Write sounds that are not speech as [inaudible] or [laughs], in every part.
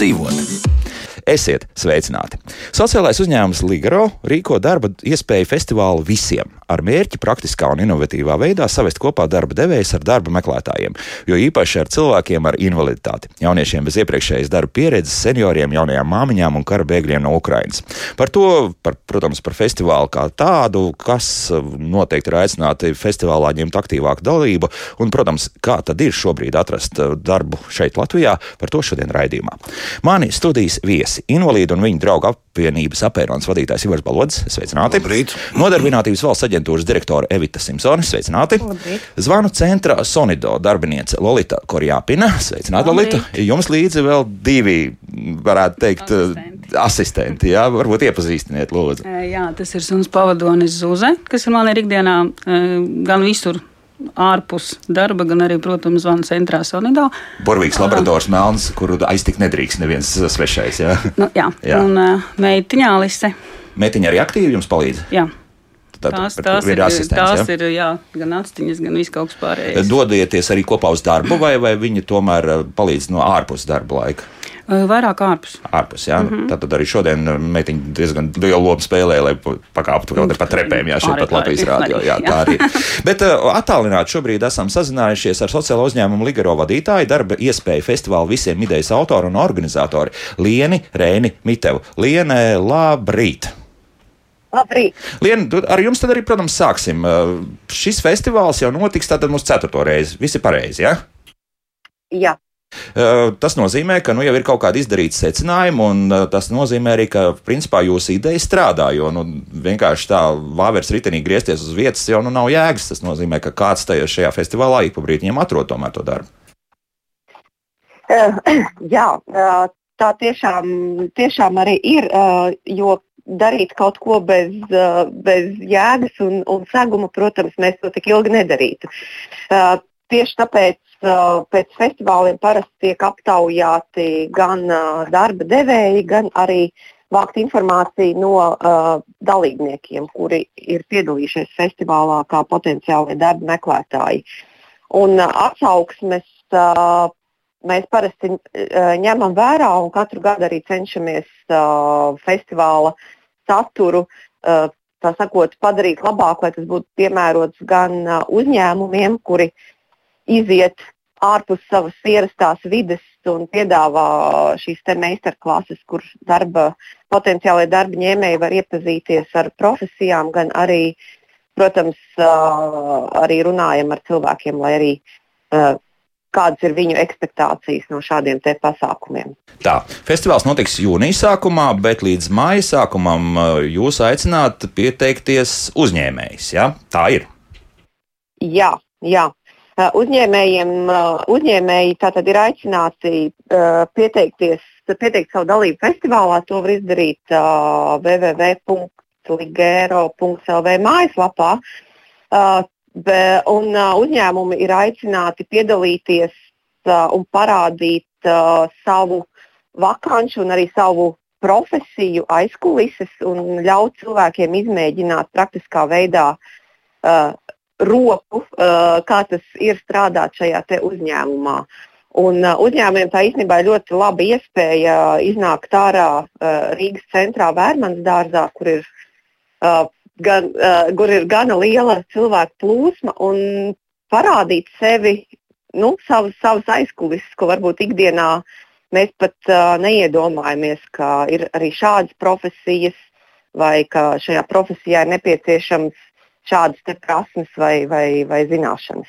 labāk dzīvot. Esiet sveicināti! Sociālais uzņēmums Ligaro rīko darba iespēju festivālu visiem, ar mērķi praktiskā un inovatīvā veidā savest kopā darba devējus ar darba meklētājiem, jo īpaši ar cilvēkiem ar invaliditāti, jauniešiem bez iepriekšējas darba pieredzes, senioriem, jaunajām māmiņām un kara bēgļiem no Ukrainas. Par to, par, protams, par festivālu kā tādu, kas noteikti ir aicināti festivālā ņemt aktīvāku dalību, un, protams, kā tad ir šobrīd atrast darbu šeit Latvijā, par to šodien raidījumā. Mani studijas viesi - invalīdu un viņu draugu apvienības apēnonas vadītājs Ivars Balodis. Sveicināti! Labrīt. Nodarbinātības valsts aģentūras direktore Evita Simpsone. Sveicināti! Labrīt. Zvanu centra Sonido darbiniece Lolita Korjāpina. Sveicināti, Lolita! Jums līdzi vēl divi, varētu teikt, asistenti. asistenti jā, varbūt iepazīstiniet, lūdzu. Jā, tas ir suns pavadonis Zuze, kas man ir ikdienā gan visur ārpus darba, gan arī, protams, zvana centrā Sonidā. Burvīgs labradors melns, kuru aiztikt nedrīkst neviens svešais. Jā, nu, jā. jā. un uh, meitiņā Lise. Meitiņa arī aktīvi jums palīdz? Jā. Tad, tās tās ir, tās ja? ir jā, gan atstiņas, gan viss kaut kas pārējais. Dodieties arī kopā uz darbu, vai, vai viņi tomēr palīdz no ārpus darba laika? Vairāk ārpus. Ārpus, jā. Mm -hmm. Tad arī šodien meitiņa diezgan lielu lomu spēlē, lai pakāptu kaut pa trepēm, jā, šeit pat Latvijas rādio. Jā, tā arī. Bet attālināti šobrīd esam sazinājušies ar sociālo uzņēmumu Ligaro vadītāju, darba iespēju festivālu visiem idejas autoru un organizatori Lieni Rēni Mitevu. Liene, labrīt! Labrīt. Lien, ar jums tad arī, protams, sāksim. Šis festivāls jau notiks tātad mūsu ceturto reizi. Visi pareizi, jā? Ja? Jā. Tas nozīmē, ka nu, jau ir kaut kādi izdarīti secinājumi, un tas nozīmē arī, ka principā jūsu ideja strādā. Jo nu, vienkārši tā vāveres ritenī griezties uz vietas jau nu, nav jēgas. Tas nozīmē, ka kāds tajā šajā festivālā ik pa brīdim atrod tomēr to darbu. [clears throat] Jā, tā tiešām, tiešām arī ir. Jo darīt kaut ko bez, bez jēgas un, un seguma, protams, mēs to tik ilgi nedarītu. Tieši tāpēc pēc festivāliem parasti tiek aptaujāti gan darba devēji, gan arī vākt informāciju no uh, dalībniekiem, kuri ir piedalījušies festivālā kā potenciāli darba meklētāji. Un uh, atsauksmes uh, mēs parasti uh, ņemam vērā un katru gadu arī cenšamies uh, festivāla saturu uh, sakot, padarīt labāk, lai tas būtu piemērots gan uh, uzņēmumiem, kuri uh, iziet ārpus savas ierastās vides un piedāvā šīs meistarklases, kur darba, potenciālai darba ņēmēji var iepazīties ar profesijām, gan arī, protams, arī runājam ar cilvēkiem, lai arī kādas ir viņu expectācijas no šādiem pasākumiem. Tā, festivāls notiks jūnijas sākumā, bet līdz māja sākumam jūs aicināt pieteikties uzņēmējs. Ja? Tā ir. Jā, jā. Uzņēmējiem, uzņēmēji tātad ir aicināti pieteikties, pieteikt savu dalību festivālā. To var izdarīt www.ligero.lv mājaslapā. Un uzņēmumi ir aicināti piedalīties un parādīt savu vakanču un arī savu profesiju aizkulises un ļaut cilvēkiem izmēģināt praktiskā veidā uh, roku, uh, kā tas ir strādāt šajā uzņēmumā. Un uh, uzņēmumiem tā īstenībā ir ļoti laba iespēja iznākt ārā uh, Rīgas centrā, Vērmanas dārzā, kur ir, gan, kur ir gana liela cilvēku plūsma un parādīt sevi, nu, savas, savas aizkulisēs, ko varbūt ikdienā mēs pat neiedomājamies, ka ir arī šādas profesijas vai ka šajā profesijā ir nepieciešams šādas prasmes vai, vai, vai zināšanas.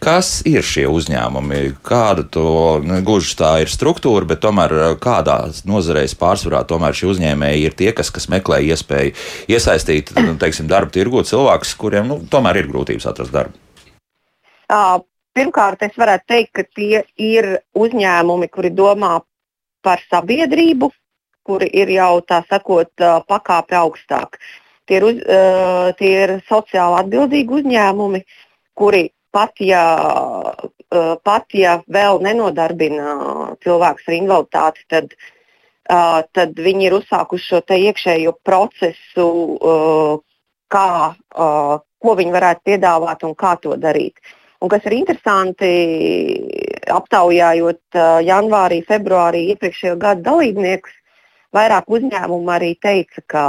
Kas ir šie uzņēmumi? Kāda to ne, gluži tā ir struktūra, bet tomēr eh, kādā nozareis pārsvarā tomēr šie uzņēmēji ir tie, kas, kas meklē iespēju iesaistīt nu, teiksim, darba tirgu cilvēkus, kuriem nu, tomēr ir grūtības atrast darbu? Uh, pirmkārt, es varētu teikt, ka tie ir uzņēmumi, kuri domā par sabiedrību, kuri ir jau tā sakot, pakāpe augstāk. Uh, Tie ir, uz, uh, tie ir sociāli atbildīgi uzņēmumi, kuri pat ja, uh, pat ja vēl nenodarbina cilvēkus ar invaliditāti, tad, uh, tad viņi ir uzsākuši šo iekšējo procesu, uh, kā, uh, ko viņi varētu piedāvāt un kā to darīt. Un kas ir interesanti, aptaujājot uh, janvārī, februārī iepriekšējo gadu dalībniekus, vairāk uzņēmumu arī teica, ka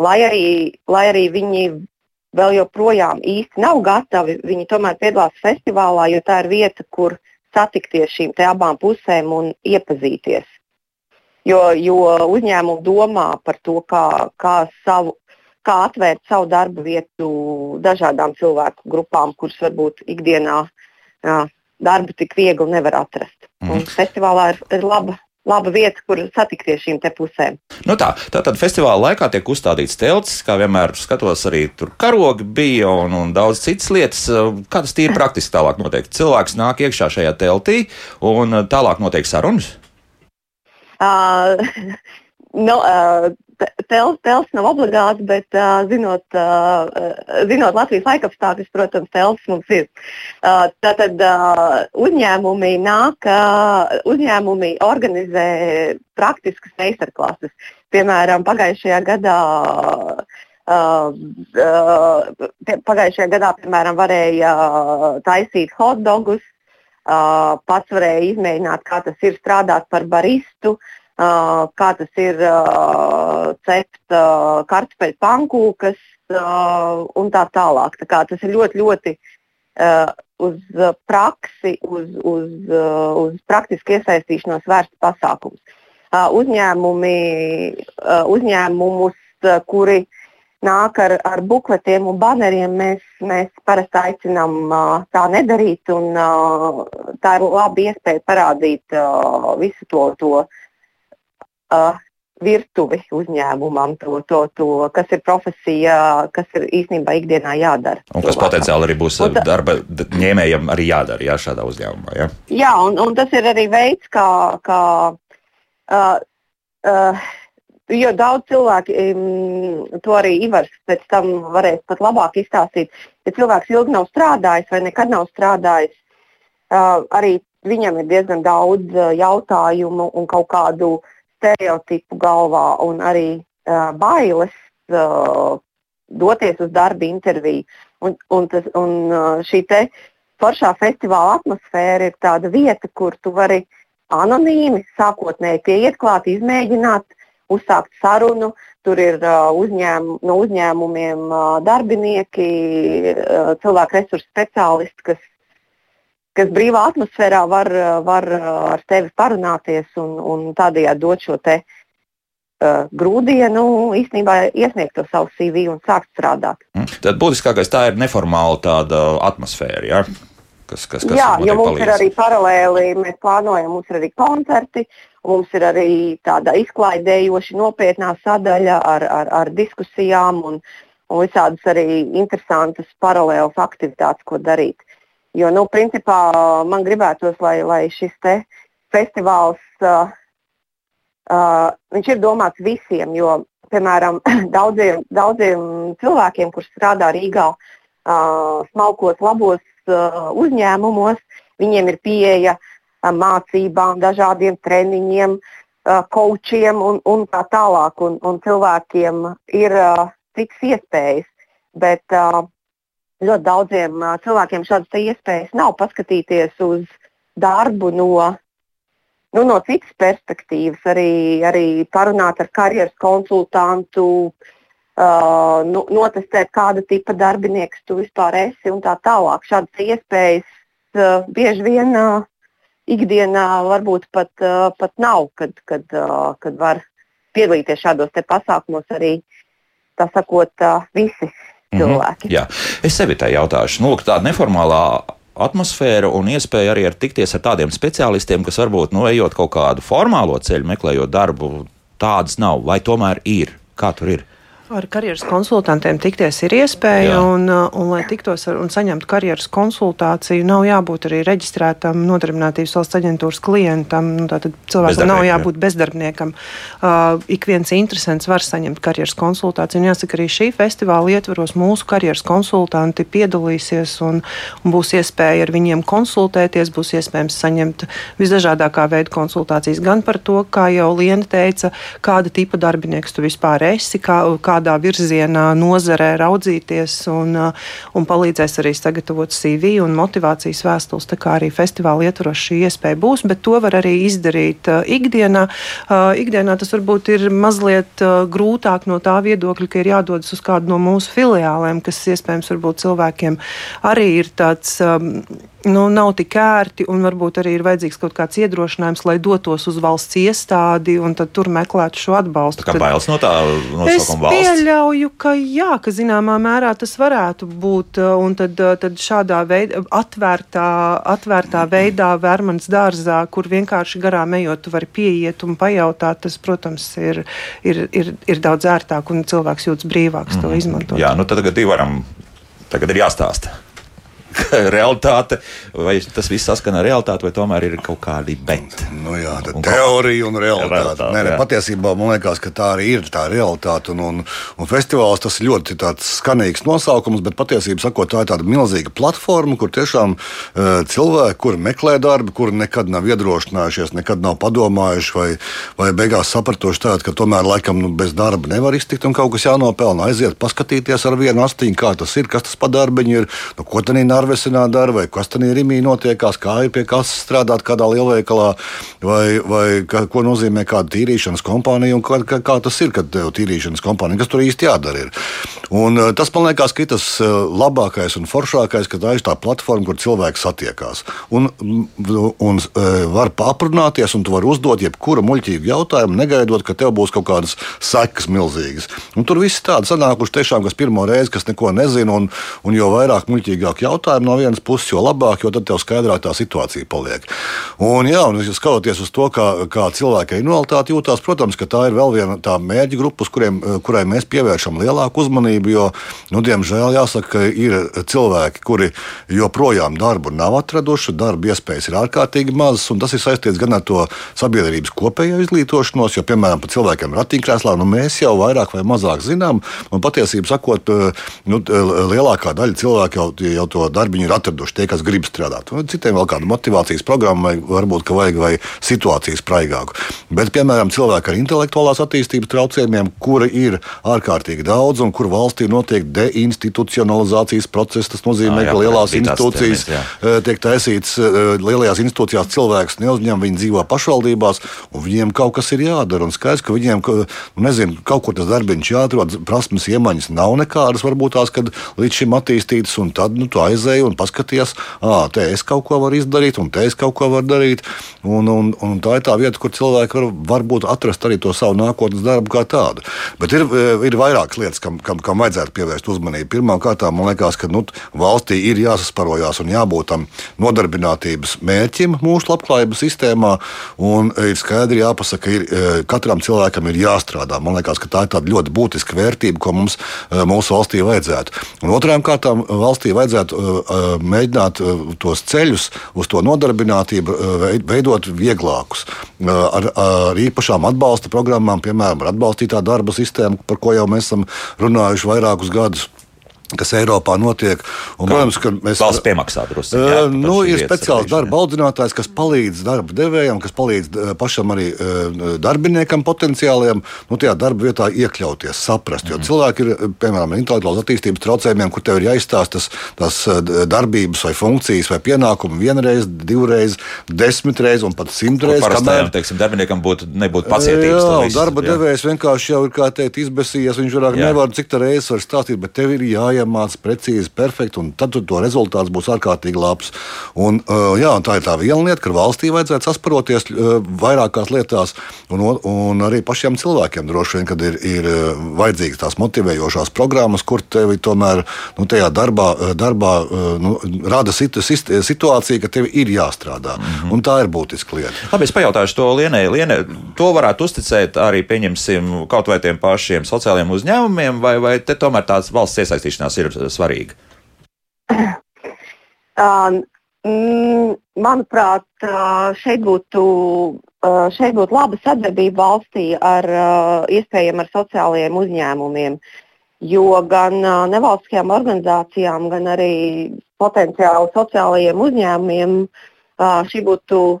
lai arī, lai arī viņi vēl joprojām īsti nav gatavi, viņi tomēr piedalās festivālā, jo tā ir vieta, kur satikties šīm abām pusēm un iepazīties. Jo, jo uzņēmumi domā par to, kā, kā, savu, kā atvērt savu darbu vietu dažādām cilvēku grupām, kuras varbūt ikdienā jā, darbu tik viegli nevar atrast. Mm. Un festivālā ir, ir laba laba vieta, kur satikties šīm pusēm. Nu tā, tātad festivāla laikā tiek uzstādīts telts, kā vienmēr skatos, arī tur karogi bija un, un daudz citas lietas. Kā tas tīri praktiski tālāk notiek? Cilvēks nāk iekšā šajā teltī un tālāk notiek sarunas? Uh, no, uh, Tels, tels nav obligāti, bet uh, zinot, uh, zinot Latvijas laikapstākļus, protams, tels mums ir. Uh, tātad uh, uzņēmumi nāk, uh, uzņēmumi organizē praktiskas meistarklases. Piemēram, pagājušajā gadā. Uh, uh, pagājušajā gadā, piemēram, varēja taisīt hotdogus, uh, pats varēja izmēģināt, kā tas ir strādāt par baristu. Uh, kā tas ir cept kartupeļu pankūkas un tā tālāk. Tā kā tas ir ļoti, ļoti uz praksi, uz, uz, uz praktisku iesaistīšanos vērsts pasākums. Uzņēmumi, uzņēmumus, kuri nāk ar, ar bukletiem un baneriem, mēs, mēs parasti aicinām tā nedarīt. Un, tā ir laba iespēja parādīt visu to, to uh, virtuvi uzņēmumam, to, to, to, kas ir profesija, kas ir īstenībā ikdienā jādara. Un kas potenciāli arī būs tā, darba ņēmējiem arī jādara jā, šādā uzņēmumā. Jā, jā un, un tas ir arī veids, kā. kā uh, uh, Jo daudz cilvēku, um, to arī Ivars pēc tam varēs pat labāk izstāstīt. Ja cilvēks ilgi nav strādājis vai nekad nav strādājis, uh, arī viņam ir diezgan daudz uh, jautājumu un kaut kādu uh, stereotipu galvā un arī uh, bailes uh, doties uz darba interviju. Un, un, tas, un uh, šī foršā festivāla atmosfēra ir tāda vieta, kur tu vari anonīmi, sākotnēji pieiet klāt, izmēģināt, uzsākt sarunu. Tur ir uh, uzņēm, no uzņēmumiem uh, darbinieki, uh, cilvēku resursu speciālisti, kas kas brīvā atmosfērā var, var ar tevi parunāties un, un tādējādi dot šo te, uh, grūdienu, īstenībā iesniegt to savu CV un sākt strādāt. Mm. Tad būtiskākais tā ir neformāla tāda atmosfēra. Ja? Kas, kas, kas Jā, jo mums palīdz. ir arī paralēli, mēs plānojam, mums ir arī koncerti, mums ir arī tāda izklaidējoša, nopietnā sadaļa ar, ar, ar diskusijām un, un visādas arī interesantas paralēlas aktivitātes, ko darīt. Jo, nu, principā man gribētos, lai, lai šis festivāls uh, uh, ir domāts visiem, jo, piemēram, [clears throat] daudziem, daudziem cilvēkiem, kurš strādā Rīgā, uh, smalkos, labos uh, uzņēmumos, viņiem ir pieeja uh, mācībām, dažādiem treniņiem, uh, coachiem un, un tā tālāk. Un, un cilvēkiem ir uh, citas iespējas. Bet, uh, ļoti daudziem cilvēkiem šādas iespējas nav paskatīties uz darbu no, nu, no citas perspektīvas, arī, arī parunāt ar karjeras konsultantu, uh, nu, notestēt, kāda tipa darbinieks tu vispār esi un tā tālāk. Šādas iespējas uh, bieži vien uh, ikdienā varbūt pat, uh, pat nav, kad, kad, uh, kad var piedalīties šādos pasākumos arī, tā sakot, uh, visi. Cilvēki. Mm -hmm, jā. es sevi tā jautāšu. Nu, tāda neformālā atmosfēra un iespēja arī ar tikties ar tādiem speciālistiem, kas varbūt nu, ejot kaut kādu formālo ceļu, meklējot darbu, tādas nav, vai tomēr ir? Kā tur ir? Ar karjeras konsultantiem tikties ir iespēja, Jā. un, uh, un, lai tiktos ar, un saņemtu karjeras konsultāciju, nav jābūt arī reģistrētam nodarbinātības valsts aģentūras klientam. Nu, tātad cilvēkam nav jābūt jā. bezdarbniekam. Uh, ik viens interesants var saņemt karjeras konsultāciju. Un jāsaka, arī šī festivāla ietvaros mūsu karjeras konsultanti piedalīsies un, un būs iespēja ar viņiem konsultēties, būs iespējams saņemt visdažādākā veida konsultācijas gan par to, kā jau Liena teica, kāda tipa darbinieks tu vispār esi, kā, kā kādā virzienā nozarē raudzīties un, un palīdzēs arī sagatavot CV un motivācijas vēstules. Tā kā arī festivāla ietvaros šī iespēja būs, bet to var arī izdarīt ikdienā. Ikdienā tas varbūt ir mazliet grūtāk no tā viedokļa, ka ir jādodas uz kādu no mūsu filiālēm, kas iespējams varbūt cilvēkiem arī ir tāds nu, nav tik ērti, un varbūt arī ir vajadzīgs kaut kāds iedrošinājums, lai dotos uz valsts iestādi un tur meklētu šo atbalstu. Tā kā bailes no tā nosaukuma valsts? Es pieļauju, ka jā, ka zināmā mērā tas varētu būt, un tad, tad šādā veidā, atvērtā, atvērtā veidā Vērmans dārzā, kur vienkārši garām ejot, tu vari pieiet un pajautāt, tas, protams, ir, ir, ir, ir daudz ērtāk, un cilvēks jūtas brīvāks mm. to mhm. izmantot. Jā, nu tad tagad varam, tagad ir jāstāsta. [laughs] realitāte, vai tas viss saskana ar realitāti, vai tomēr ir kaut kādi bet. Nu jā, un teorija un realitāte. realitāte nē, nē, patiesībā man liekas, ka tā arī ir tā realitāte. Un, un, un festivāls tas ļoti skanīgs nosaukums, bet patiesībā sakot, tā ir tāda milzīga platforma, kur tiešām uh, cilvēki, kuri meklē darbu, kuri nekad nav iedrošinājušies, nekad nav padomājuši vai, vai beigās sapratuši tādu, ka tomēr laikam nu, bez darba nevar iztikt un kaut kas jānopelna. Aiziet, paskatīties ar vienu astiņu, kā tas ir, kas tas pa darbiņu ir, nu, ko tad ir Arvesinā dara, vai kas tur Rimī notiekās, kā ir pie kases strādāt kādā lielveikalā, vai, vai ka, ko nozīmē kāda tīrīšanas kompānija un kā, kā, kā tas ir, kad tev tīrīšanas kompānija, kas tur īsti jādara. Ir. Un, eh, tas man liekas, ka tas eh, labākais un foršākais, ka tā ir tā platforma, kur cilvēki satiekās. Un, un eh, var aprunāties, un tu vari uzdot jebkuru muļķīgu jautājumu, negaidot, ka tev būs kaut kādas sekas milzīgas. Un tur viss tādi sanākuši tiešām, kas pirmo reizi, kas neko nezina, un, un jo vairāk muļķīgāk jautājumu, jautājumu no vienas puses, jo labāk, jo tad tev skaidrāk tā situācija paliek. Un, jā, un skatoties uz to, kā, kā cilvēki ar invaliditāti jūtās, protams, ka tā ir vēl viena tā mērķa grupa, kuriem, kurai mēs pievēršam lielāku uzmanību. Jo, nu, diemžēl, jāsaka, ka ir cilvēki, kuri joprojām darbu nav atraduši, darba iespējas ir ārkārtīgi mazas, un tas ir saistīts gan ar to sabiedrības kopējo izglītošanos, jo, piemēram, par cilvēkiem ratiņkrēslā nu, mēs jau vairāk vai mazāk zinām, un patiesībā sakot, nu, lielākā daļa cilvēku jau, jau to darbiņu ir atraduši tie, kas grib strādāt. Un citiem vēl kādu motivācijas programmu, vai varbūt vajag vai situācijas spraigāku. Bet, piemēram, cilvēki ar intelektuālās attīstības traucējumiem, kuri ir ārkārtīgi daudz un kur valstī notiek deinstitucionalizācijas process, tas nozīmē, jā, jā, ka lielās institūcijas tēmēs, tiek taisītas, eh, lielajās institūcijās cilvēks neuzņem, viņi dzīvo pašvaldībās, un viņiem kaut kas ir jādara. Un skaidrs, ka viņiem, nu, nezinu, kaut kur tas darbiņš jāatrod, prasmes iemaņas nav nekādas, varbūt tās, kad līdz šim attīstītas, un tad nu, tu aizies aizēju un paskatījos, ah, te es kaut ko varu izdarīt, un te es kaut ko varu darīt. Un, un, un tā ir tā vieta, kur cilvēki var varbūt atrast arī to savu nākotnes darbu kā tādu. Bet ir, ir vairākas lietas, kam, kam, kam vajadzētu pievērst uzmanību. Pirmkārt, man liekas, ka nu, valstī ir jāsasparojās un jābūt tam nodarbinātības mērķim mūsu labklājības sistēmā. Ir skaidri jāpasaka, ka ir, katram cilvēkam ir jāstrādā. Man liekas, ka tā ir ļoti būtiska vērtība, ko mums mūsu valstī vajadzētu. Un otrām kārtām valstī vajadzētu mēģināt tos ceļus uz to nodarbinātību veidot vieglākus. Ar, ar īpašām atbalsta programmām, piemēram, ar atbalstītā darba sistēmu, par ko jau mēs esam runājuši vairākus gadus kas Eiropā notiek. Un, protams, ka mēs valsts piemaksā drusku. Uh, nu, ir speciāls darba audzinātājs, kas palīdz darba devējam, kas palīdz pašam arī uh, darbiniekam potenciāliem nu, tajā darba vietā iekļauties, saprast. Jo mm. cilvēki ir, piemēram, intelektuālās attīstības traucējumiem, kur tev ir jāizstāsta tas, tas darbības vai funkcijas vai pienākumi vienreiz, divreiz, desmit reizes un pat simt reizes. Kamēr teiksim, darbiniekam būtu nebūt pacietības. Jā, visu, darba jā. devējs vienkārši jau ir, kā teikt, izbēsījies, viņš vairāk nevar cik tā reizes var stāstīt, bet tev ir jāiet jāiemāc precīzi, perfekti, un tad to rezultāts būs ārkārtīgi labs. Un, uh, jā, tā ir tā viena lieta, ka valstī vajadzētu sasparoties uh, vairākās lietās, un, un arī pašiem cilvēkiem droši vien, kad ir, ir uh, vajadzīgas tās motivējošās programmas, kur tevi tomēr nu, tajā darbā, darbā nu, rada situācija, ka tev ir jāstrādā. Mm -hmm. Un tā ir būtiska lieta. Labi, es pajautāšu to Lienai. Lienai, to varētu uzticēt arī, pieņemsim, kaut vai tiem pašiem sociālajiem uzņēmumiem, vai, vai te tomēr tāds valsts iesaistīšanās tikšanās ir svarīga? [clears throat] Uh, manuprāt, šeit būtu, šeit būtu laba sadarbība valstī ar iespējām ar sociālajiem uzņēmumiem. Jo gan nevalstiskajām organizācijām, gan arī potenciāli sociālajiem uzņēmumiem šī būtu,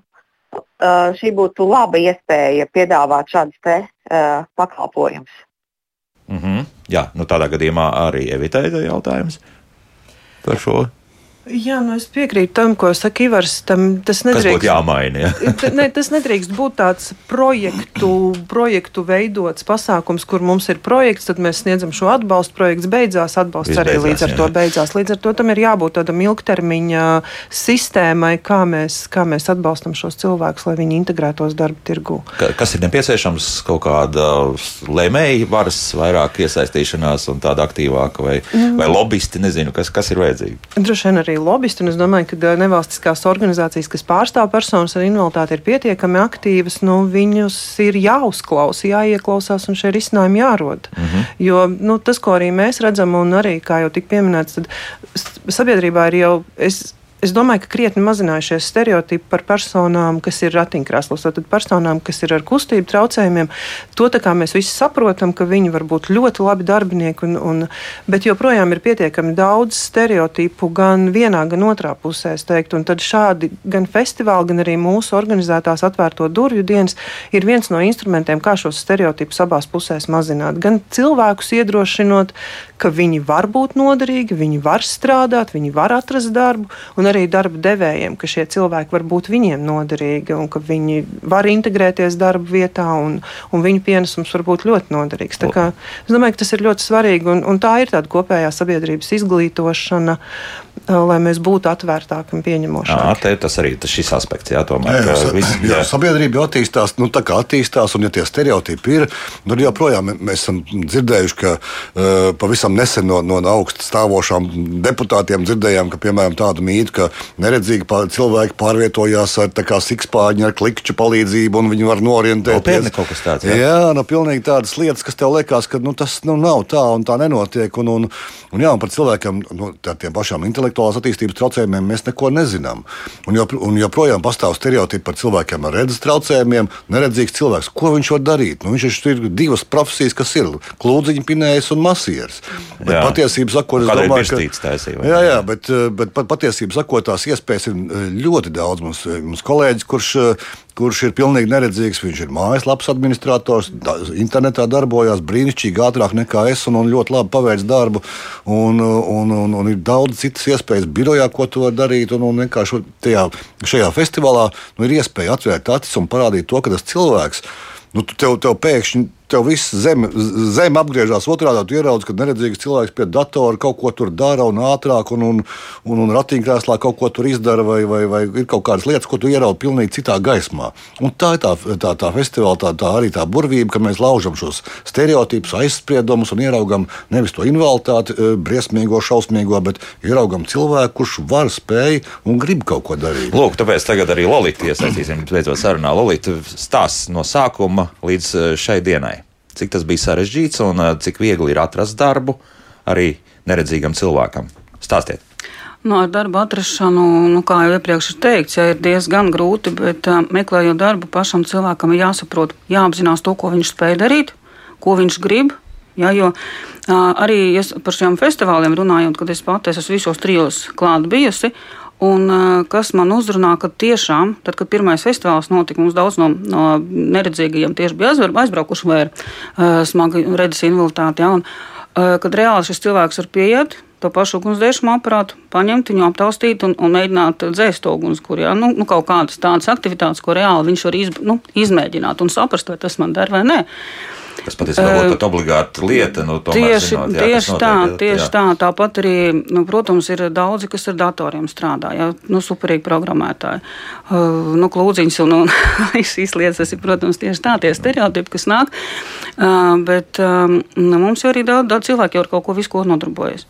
šī būtu laba iespēja piedāvāt šādus pakalpojumus. Mm -hmm. Jā, nu tādā gadījumā arī Evitai ir jautājums par šo. Jā, nu es piekrītu tam, ko saka Ivars. Tam, tas nedrīkst, jāmaina, ja? [laughs] ne, tas nedrīkst būt tāds projektu, projektu veidots pasākums, kur mums ir projekts, tad mēs sniedzam šo atbalstu. Projekts beidzās, atbalsts Viss arī beidzās, līdz ar jā. to beidzās. Līdz ar to tam ir jābūt tādam ilgtermiņa sistēmai, kā mēs, kā mēs atbalstam šos cilvēkus, lai viņi integrētos darba tirgu. Ka, kas ir nepieciešams? Kaut kāda lēmēja varas vairāk iesaistīšanās un tāda aktīvāka vai, mm. vai lobbyisti, nezinu, kas, kas ir vajadzīgi. Droši vien arī lobbyisti. Es domāju, ka nevalstiskās organizācijas, kas pārstāv personas ar invaliditāti, ir pietiekami aktīvas. Nu, viņus ir jāuzklausa, jāieklausās un šie risinājumi jārod. Mm -hmm. Jo nu, tas, ko arī mēs redzam, un arī, kā jau tika pieminēts, sabiedrībā ir jau. Es, Es domāju, ka krietni mazinājušies stereotipi par personām, kas ir ratiņkrēslos, tad personām, kas ir ar kustību traucējumiem. To mēs visi saprotam, ka viņi var būt ļoti labi darbinieki, un, un, bet joprojām ir pietiekami daudz stereotipu gan vienā, gan otrā pusē. Un tad šādi gan festivāli, gan arī mūsu organizētās atvērto durvju dienas ir viens no instrumentiem, kā šos stereotipus abās pusēs mazināt. Gan cilvēkus iedrošinot, ka viņi var būt noderīgi, viņi var strādāt, viņi var atrast darbu arī darba devējiem, ka šie cilvēki var būt viņiem noderīgi un ka viņi var integrēties darba vietā un, un viņu pienesums var būt ļoti noderīgs. Kā, es domāju, ka tas ir ļoti svarīgi un, un tā ir tāda kopējā sabiedrības izglītošana lai mēs būtu atvērtāki un pieņemošāki. Jā, tas arī tas šis aspekts, jā, tomēr. Jā, jā, vis, jā. jā sabiedrība jau attīstās, nu tā kā attīstās, un ja tie stereotipi ir, nu joprojām mēs esam dzirdējuši, ka uh, pavisam nesen no, no augstu stāvošām deputātiem dzirdējām, ka, piemēram, tādu mītu, ka neredzīgi cilvēki pārvietojās ar sikspāņu, ar klikšķu palīdzību, un viņi var norientēties. No, kaut kas tāds. Jā, jā no pilnīgi tādas lietas, kas tev liekas, ka nu, tas nu, nav tā un tā nenotiek. Un, un, un, jā, un par cilvēkiem, nu, pašām intelektuāliem intelektuālās attīstības traucējumiem mēs neko nezinām. Un, jo, un joprojām pastāv stereotipi par cilvēkiem ar redzes traucējumiem. Neredzīgs cilvēks, ko viņš var darīt? Nu, viņš ir divas profesijas, kas ir klūdziņa pinējs un masieris. Bet patiesībā sakot, es domāju, ka taisīja, jā, jā, bet, bet patiesībā tās iespējas ir ļoti daudz. Mums, mums kolēģis, kurš kurš ir pilnīgi neredzīgs. Viņš ir mājaslapas administrators, da, internetā darbojas brīnišķīgi, ātrāk nekā es, un, un ļoti labi paveic darbu. Un, un, un, un ir daudz citas iespējas birojā, ko tu vari darīt. Un, un vienkārši tajā, šajā festivālā nu, ir iespēja atvērt acis un parādīt to, ka tas cilvēks, nu, tev, tev pēkšņi tev viss zeme, zeme apgriežas otrādi. Tu ieraudzīji, ka neredzīgs cilvēks pie datora kaut ko tur dara un ātrāk, un, un, un, un ratiņkrēslā kaut ko tur izdara, vai, vai, vai ir kaut kādas lietas, ko tu ieraudzīji pilnīgi citā gaismā. Un tā ir tā, tā, tā festivāla, tā, tā arī tā burvība, ka mēs laužam šos stereotipus, aizspriedumus un ieraugam nevis to invaliditāti, e, briesmīgo, šausmīgo, bet ieraugam cilvēku, kurš var, spēj un grib kaut ko darīt. Lūk, tāpēc tagad arī Lolita iesaistīsim beidzot sarunā. Lolita stāsts no sākuma līdz e, šai dienai cik tas bija sarežģīts un eh, cik viegli ir atrast darbu arī neredzīgam cilvēkam. Stāstiet! No nu, ar darbu atrašanu, nu, kā jau iepriekš teikts, ja ir diezgan grūti, bet uh, meklējot darbu, pašam cilvēkam ir jāsaprot, jāapzinās to, ko viņš spēj darīt, ko viņš grib. Ja, jo uh, arī par šiem festivāliem runājot, kad es pati esmu visos trijos klāt bijusi, Un, kas man uzrunā, ka tiešām, tad, kad pirmais festivāls notika, mums daudz no, no neredzīgajiem tieši bija aizbraukuši vai ar uh, smagu redzes invaliditāti. Ja, un, uh, kad reāli šis cilvēks var pieiet, to pašu ugunsdzēsmu aparātu, paņemt viņu, aptaustīt un, un mēģināt dzēst ugunskura. Ja? Nu, nu, kaut kādas tādas aktivitātes, ko reāli viņš var iz, nu, izmēģināt un saprast, vai tas man der vai nē. Tas patiesībā uh, obligāta lieta. Nu, tieši zinot, jā, tieši tā, notiek, tieši jā. tā. Tāpat arī, nu, protams, ir daudzi, kas ar datoriem strādā. Jā, nu, superīgi programmētāji. Uh, nu, klūdziņš un, un [laughs] šīs lietas, tas ir, protams, tieši tā, tie stereotipi, kas nāk. Uh, bet um, mums jau arī daudz, daudz cilvēku jau ar kaut ko visu ko nodarbojas.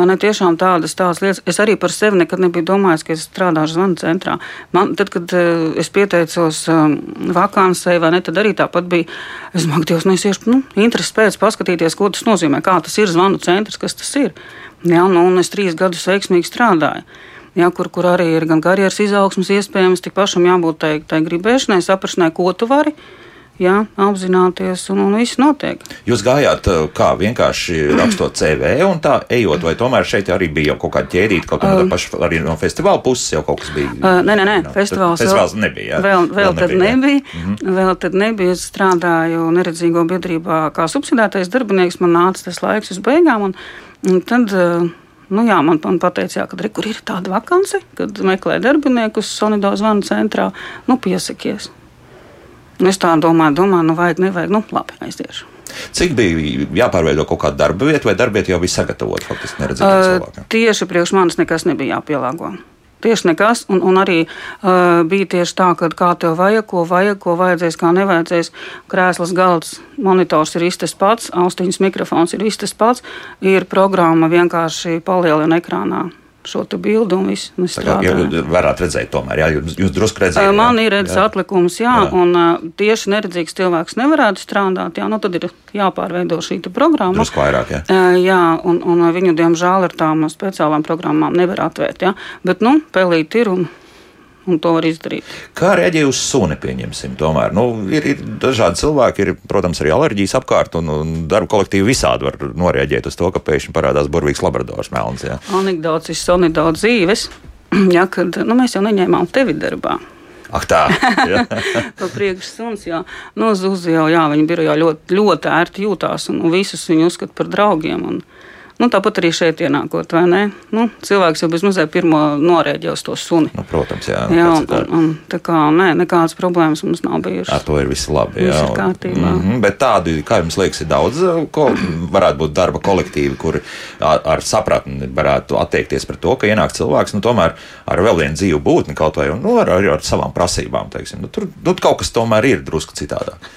Man ir tiešām tādas, tādas lietas. Es arī par sevi nekad nebiju domājis, ka es strādāšu zvanu centrā. Man, tad, kad uh, es pieteicos um, vakānsē, vai ne, tad arī tāpat bija. Es domāju, Dievs, nu, es iešu nu, interesi pēc paskatīties, ko tas nozīmē, kā tas ir zvanu centrs, kas tas ir. Jā, nu, un es trīs gadus veiksmīgi strādāju. Ja, kur, kur arī ir gan karjeras izaugsmas iespējams, tik pašam jābūt tai, tai gribēšanai, saprašanai, ko tu vari. Jā, apzināties, un, un viss notiek. Jūs gājāt uh, kā vienkārši rakstot CV un tā ejot, vai tomēr šeit arī bija jau kaut kāda ķēdīta, kaut kā um, paša, arī no festivāla puses jau kaut kas bija? Uh, nē, nē, nē, no, festivāls, festivāls vēl, nebija. Jā. Vēl, vēl, vēl tad nebija. nebija. Mm -hmm. Vēl tad nebija. Es strādāju neredzīgo biedrībā kā subsidētais darbinieks. Man nāca tas laiks uz beigām. Un, un tad, uh, Nu, jā, man, man teica, ka tur ir tāda vakance, kad meklē darbiniekus Sonido zvanu centrā. Nu, piesakies. Es tā domāju, domāju, nu, vajag, nevajag, nu, labi, aiziešu. Cik bija jāpārveido kaut kāda darba vieta, vai darba vieta jau bija sagatavota faktiski neredzīgiem uh, cilvēkiem? Tieši priekš manis nekas nebija jāpielāgo. Tieši nekas, un, un arī uh, bija tieši tā, ka kā tev vajag, ko vajag, ko vajadzēs, kā nevajadzēs. Krēsls, galds, monitors ir tas pats, austiņas mikrofons ir tas pats, ir programma vienkārši palielina ekrānā šo bildi un visu. Un jūs varat redzēt, tomēr, jā, jūs, jūs drusku redzat. Man ir redzes atlikums, jā, jā. un uh, tieši neredzīgs cilvēks nevarētu strādāt, jā, nu tad ir jāpārveido šī programma. Drusku vairāk, jā. Uh, jā, un, un viņu, diemžēl, ar tām speciālām programmām nevar atvērt, jā, bet, nu, pelīt ir un un to var izdarīt. Kā reaģē uz suni, pieņemsim, tomēr? Nu, ir, ir dažādi cilvēki, ir, protams, arī alerģijas apkārt, un, un darba kolektīvi visādi var noreaģēt uz to, ka pēkšņi parādās burvīgs labradors melns. Anekdots ir sonidot dzīves, [clears throat] ja, kad nu, mēs jau neņēmām tevi darbā. Ak, tā ir. [laughs] Priekšsuns, jā. No Zuzi jau, jā, viņa birojā ļoti, ļoti ērti jūtās un visus viņu uzskata par draugiem. Un, Nu, tāpat arī šeit ienākot, vai ne? Nu, cilvēks jau bez mazliet pirmo norēģē uz to suni. Nu, protams, jā. jā un, un, un, tā kā nē, nekādas problēmas mums nav bijušas. Ar to ir viss labi. Jā, viss ir kārtībā. Mm -hmm, bet tādi, kā jums liekas, ir daudz, ko varētu būt darba kolektīvi, kur ar, ar sapratni varētu attiekties pret to, ka ienāk cilvēks, nu, tomēr ar vēl vienu dzīvu būtni kaut vai, nu, ar, ar, ar savām prasībām, teiksim. Nu, tur nu, kaut kas tomēr ir drusku citādāk.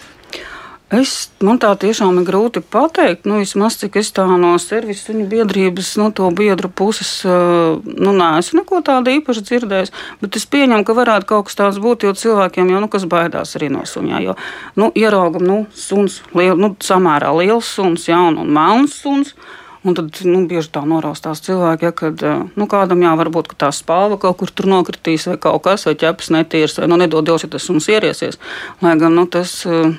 Es, man tā tiešām ir grūti pateikt, nu, vismaz cik es tā no servisa suņu biedrības, no to biedru puses, nu, neesmu neko tādu īpaši dzirdējis. Bet es pieņemu, ka varētu kaut kas tāds būt, jo cilvēkiem jau, nu, kas baidās arī no suņā, jo, nu, ieraugam, nu, suns, liel, nu, samērā liels suns, jā, un, un melns suns. Un tad nu, bieži tā noraustās cilvēki, ja, kad nu, kādam jā, varbūt tā spāva kaut kur tur nokritīs, vai kaut kas, vai ķepas netīrs, vai nu, nedod Dievs, ja tas suns ierieties. Lai gan nu, tas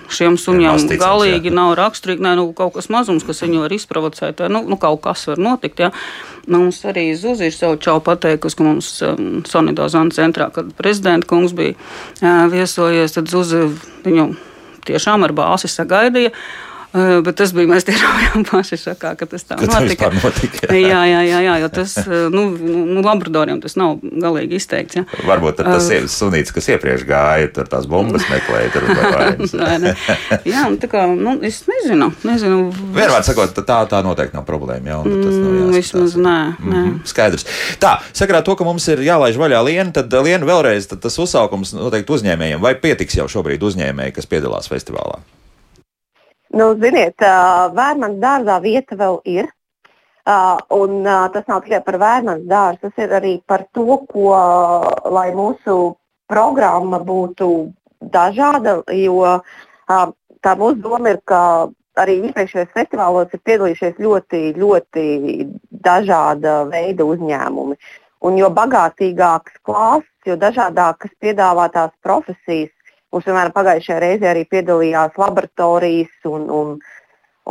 šiem suņiem galīgi jā. nav raksturīgi, ne nu, kaut kas mazums, kas viņu var izprovocēt, vai nu, nu, kaut kas var notikt. Ja. Mums arī Zuzi ir savu čau pateikusi, ka mums um, Sonido zona centrā, kad prezidenta kungs bija uh, viesojies, tad Zuzi viņu tiešām ar bāzi sagaidīja. Bet tas bija mēs tiešām paši šokā, ka tas tā ka notika. notika jā. jā, jā, jā, jo tas, nu, nu labradoriem tas nav galīgi izteikts. Jā. Varbūt tas ir sunīts, kas iepriekš gāja, tur tās bumbas meklēja, tur [laughs] vainas. jā, tā kā, nu, es nezinu, nezinu. Vienmēr sakot, tā, tā noteikti nav problēma, jā, un tas nav jāskatās. Vismaz nē, nē. Mm, skaidrs. Tā, sakarā to, ka mums ir jālaiž vaļā liena, tad liena vēlreiz, tad tas uzsaukums noteikti uzņēmējiem, vai pietiks jau šobrīd uzņēmēji, kas piedalās festivālā? Nu, ziniet, vērmans dārzā vieta vēl ir. Un tas nav tikai par vērmans dārzu, tas ir arī par to, ko, lai mūsu programma būtu dažāda, jo tā mūsu doma ir, ka arī iepriekšējos festivālos ir piedalījušies ļoti, ļoti dažāda veida uzņēmumi. Un jo bagātīgāks klāsts, jo dažādākas piedāvātās profesijas, Mums, piemēram, pagājušajā reizē arī piedalījās laboratorijas un, un,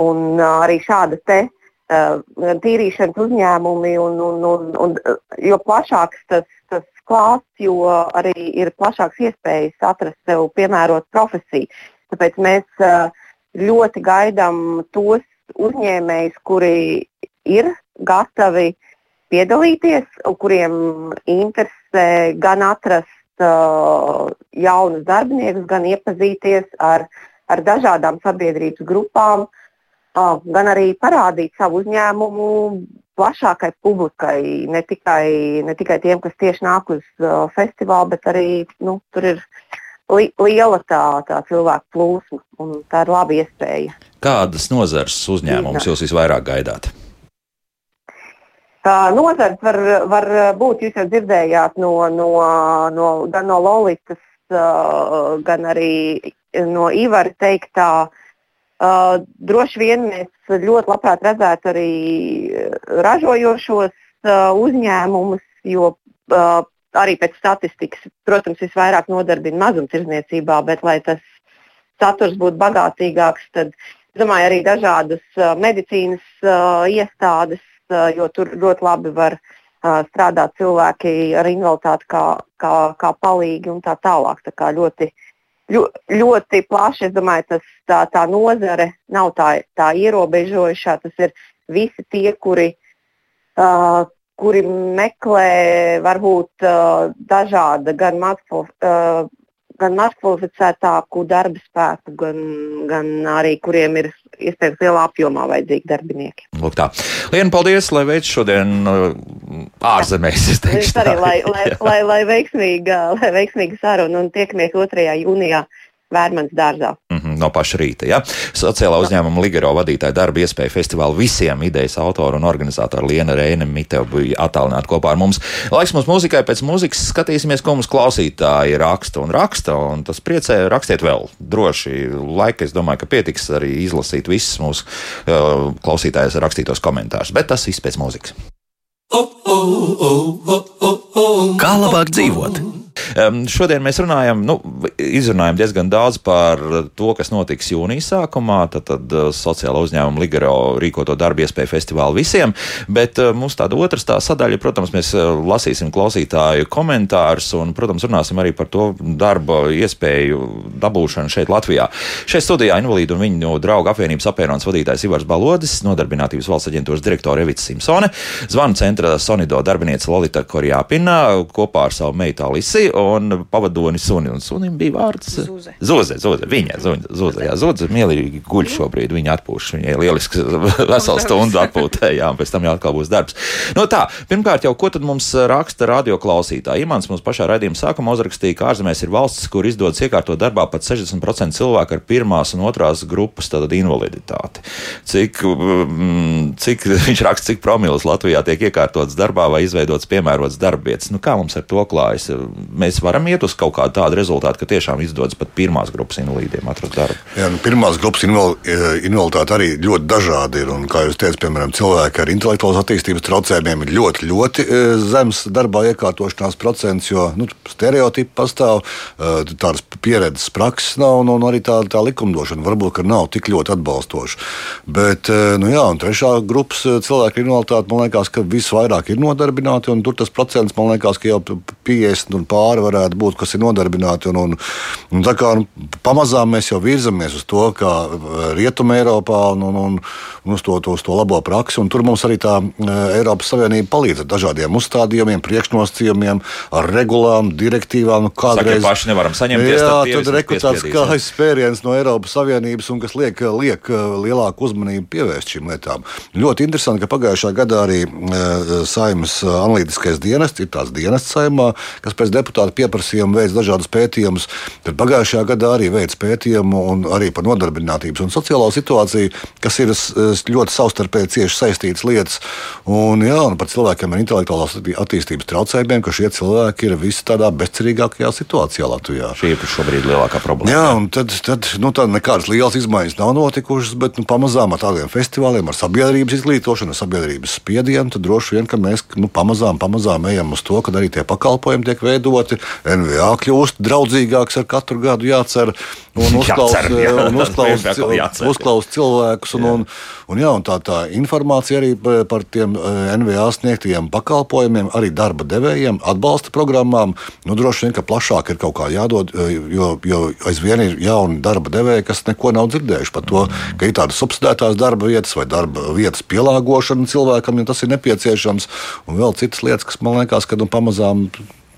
un arī šādas te uh, tīrīšanas uzņēmumi. Un, un, un, un, jo plašāks tas, tas klāsts, jo arī ir plašāks iespējas atrast sev piemērotu profesiju. Tāpēc mēs uh, ļoti gaidām tos uzņēmējus, kuri ir gatavi piedalīties, kuriem interesē gan atrast uh, jaunus darbiniekus, gan iepazīties ar, ar dažādām sabiedrības grupām, uh, gan arī parādīt savu uzņēmumu plašākai publikai, ne tikai, ne tikai tiem, kas tieši nāk uz uh, festivālu, bet arī nu, tur ir li liela tā, tā cilvēku plūsma, un tā ir laba iespēja. Kādas nozares uzņēmumus jūs visvairāk gaidāt? Nozars var, var būt, jūs jau dzirdējāt, no, no, no, gan no Lolitas, gan arī no Ivara teiktā. Droši vien mēs ļoti labprāt redzētu arī ražojošos uzņēmumus, jo arī pēc statistikas, protams, visvairāk nodarbina mazumtirdzniecībā, bet lai tas saturs būtu bagātīgāks, tad domāju arī dažādas medicīnas iestādes, jo tur ļoti labi var strādāt cilvēki ar invaliditāti kā, kā, kā palīgi un tā tālāk. Tā kā ļoti, ļoti plaši, es domāju, tas, tā, tā nozare nav tā, tā ierobežojušā. Tas ir visi tie, kuri, uh, kuri meklē varbūt uh, dažāda gan makro. Uh, gan mazkvalificētāku darba spēku, gan, gan arī kuriem ir iespējams lielā apjomā vajadzīgi darbinieki. Lūk tā. Lienu paldies, lai veids šodien uh, ārzemēs. Es teikšu, arī, lai, lai, lai, lai, veiksmīga, lai veiksmīga saruna un tiekamies 2. jūnijā Vērmans dārzā. Mm no paša rīta. Ja? Sociālā uzņēmuma Ligero vadītāja darba iespēja festivālu visiem idejas autoru un organizatoru Liena Reina Mitev bija attālināta kopā ar mums. Laiks mums muzikai, pēc muzikas skatīsimies, ko mums klausītāji raksta un raksta, un tas priecē rakstiet vēl droši. Laika, es domāju, ka pietiks arī izlasīt visus mūsu uh, klausītājus rakstītos komentārus, bet tas viss pēc muzikas. Kā labāk dzīvot? Um, šodien mēs runājam, nu, izrunājam diezgan daudz par to, kas notiks jūnijas sākumā. Tad, tad uh, sociāla uzņēmuma Ligero rīkoto darbu iespēju festivālu visiem, bet uh, mums tāda otrs tā sadaļa, protams, mēs uh, lasīsim klausītāju komentārus un, protams, runāsim arī par to darba iespēju dabūšanu šeit Latvijā. Šeit studijā invalīdu un viņu draugu apvienības apvienības vadītājs Ivars Balodis, nodarbinātības valsts aģentūras direktore Evita Simpsone, zvanu centra Sonido darbiniece Lolita Korjāpina kopā ar savu meitu Alisi un pavadoni suni. Un sunim bija vārds Zuze. Zuze, Zuze. Viņa, Zuze, jā, Zuze mielīgi guļ šobrīd. Viņa atpūš. Viņai lieliski [laughs] veselu stundu atpūtē, jā, un pēc tam jau atkal būs darbs. No tā, pirmkārt jau, ko tad mums raksta radio klausītāji? Imants mums pašā raidījuma sākumā uzrakstīja, ka ārzemēs ir valstis, kur izdodas iekārtot darbā pat 60% cilvēku ar pirmās un otrās grupas tātad invaliditāti. Cik, mm, cik [laughs] viņš raksta, cik promilus Latvijā tiek iekārtots darbā vai izveidots piemērots darbvietas? Nu, kā mums ar to klājas? Mēs varam iet uz kaut kādu tādu rezultātu, ka tiešām izdodas pat pirmās grupas invalīdiem atrast darbu. Jā, nu, pirmās grupas eh, invaliditāte arī ļoti dažādi ir. Un, kā jūs teicat, piemēram, cilvēki ar intelektuālas attīstības traucējumiem ir ļoti, ļoti eh, zems darbā iekārtošanās procents, jo nu, stereotipi pastāv, eh, tādas pieredzes prakses nav, un, un arī tā, tā likumdošana varbūt nav tik ļoti atbalstoša. Bet, nu, jā, un trešā grupas cilvēku ar invaliditāti, man liekas, ka visvairāk ir nodarbināti, un tur tas procents, man liekas, ka jau 50 un pāri pāri varētu būt, kas ir nodarbināti. Un, un, un tā kā nu, pamazām mēs jau virzamies uz to, kā eh, Rietumē Eiropā un, un, un, un uz, to, to, uz to labo praksi. Tur mums arī tā eh, Eiropas Savienība palīdz ar dažādiem uzstādījumiem, priekšnosacījumiem, ar regulām, direktīvām. Nu, kādreiz Saka, paši nevaram saņemties. Jā, tad rekrutēts kājas spēriens no Eiropas Savienības un kas liek, liek eh, lielāku uzmanību pievērst šīm lietām. Ļoti interesanti, ka pagājušā gadā arī Saimnes analītiskais dienests ir tāds dienests saimā, kas pēc deputāta deputāti pieprasījumu, veids dažādus pētījumus. Tad pagājušajā gadā arī veids pētījumu un arī par nodarbinātības un sociālo situāciju, kas ir ļoti savstarpēji cieši saistītas lietas. Un, jā, un par cilvēkiem ar intelektuālās attīstības traucējumiem, ka šie cilvēki ir visi tādā bezcerīgākajā situācijā Latvijā. Šī ir šobrīd lielākā problēma. Jā, un tad, tad nu, tā nekādas lielas izmaiņas nav notikušas, bet nu, pamazām ar tādiem festivāliem, ar sabiedrības izglītošanu, ar sabiedrības spiedienu, tad droši vien, ka mēs nu, pamazām, pamazām ejam uz to, ka arī tie pakalpojumi tiek veidoti ļoti NVA kļūst draudzīgāks ar katru gadu, jācer un [laughs] uzklaus, un uzklaus, uzklaus cilvēkus. Un, un, un, jā, un tā, tā informācija arī par tiem eh, NVA sniegtajiem pakalpojumiem, arī darba devējiem, atbalsta programmām, nu, droši vien, ka plašāk ir kaut kā jādod, eh, jo, jo aizvien ir jauni darba devēji, kas neko nav dzirdējuši par to, ka ir tādas subsidētās darba vietas vai darba vietas pielāgošana cilvēkam, ja tas ir nepieciešams, un vēl citas lietas, kas man liekas, ka nu, pamazām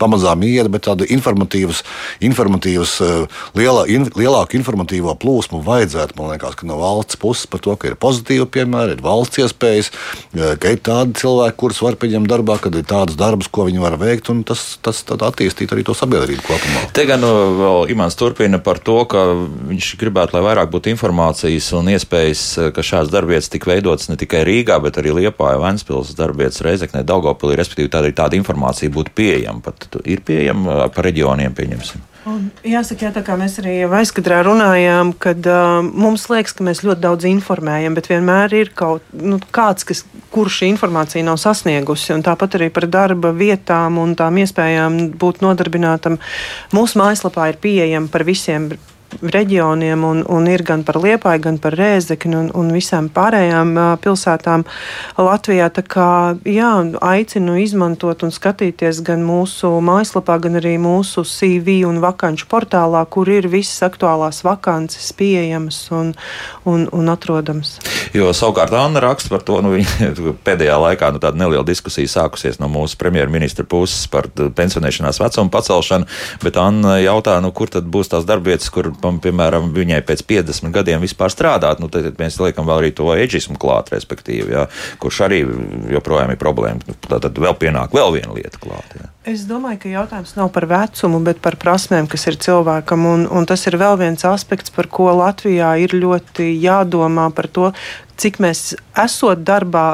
pamazām iet, bet tādu informatīvas, informatīvas eh, lielā, in, lielāku informatīvo plūsmu vajadzētu. Man liekas, ka no valsts puses par to, ka ir pozitīvi piemēri, ir valsts iespējas, eh, ka ir tādi cilvēki, kurus var pieņemt darbā, kad ir tādas darbas, ko viņi var veikt, un tas, tas attīstīt arī to sabiedrību kopumā. Te gan vēl Imants turpina par to, ka viņš gribētu, lai vairāk būtu informācijas un iespējas, ka šādas darbvietas tika veidotas ne tikai Rīgā, bet arī Liepājā, Ventspils darbvietas Reizeknē, Daugopilī, respektīvi tāda, tāda informācija būtu pieejama pat ir pieejama pa reģioniem, pieņemsim. Un jāsaka, jā, tā kā mēs arī aizkadrā runājām, kad uh, mums liekas, ka mēs ļoti daudz informējam, bet vienmēr ir kaut nu, kāds, kas, kurš šī informācija nav sasniegusi. Tāpat arī par darba vietām un tām iespējām būt nodarbinātam. Mūsu mājaslapā ir pieejama par visiem reģioniem, un, un ir gan par Liepāju, gan par Rēzekni un, un visām pārējām pilsētām Latvijā. Tā kā jā, aicinu izmantot un skatīties gan mūsu mājaslapā, gan arī mūsu CV un vakanču portālā, kur ir visas aktuālās vakances pieejamas un, un, un atrodamas. Jo savukārt Anna raksta par to, nu, [laughs] pēdējā laikā nu, tāda neliela diskusija sākusies no mūsu premjerministra puses par pensionēšanās vecumu pacelšanu, bet Anna jautā, nu, kur tad būs tās darbvietas, kur piemēram, viņai pēc 50 gadiem vispār strādāt, nu, tad mēs liekam vēl arī to eģismu klāt, respektīvi, jā, kurš arī joprojām ir problēma. Nu, tad vēl pienāk vēl viena lieta klāt. Jā. Es domāju, ka jautājums nav par vecumu, bet par prasmēm, kas ir cilvēkam. Un, un tas ir vēl viens aspekts, par ko Latvijā ir ļoti jādomā par to, cik mēs esot darbā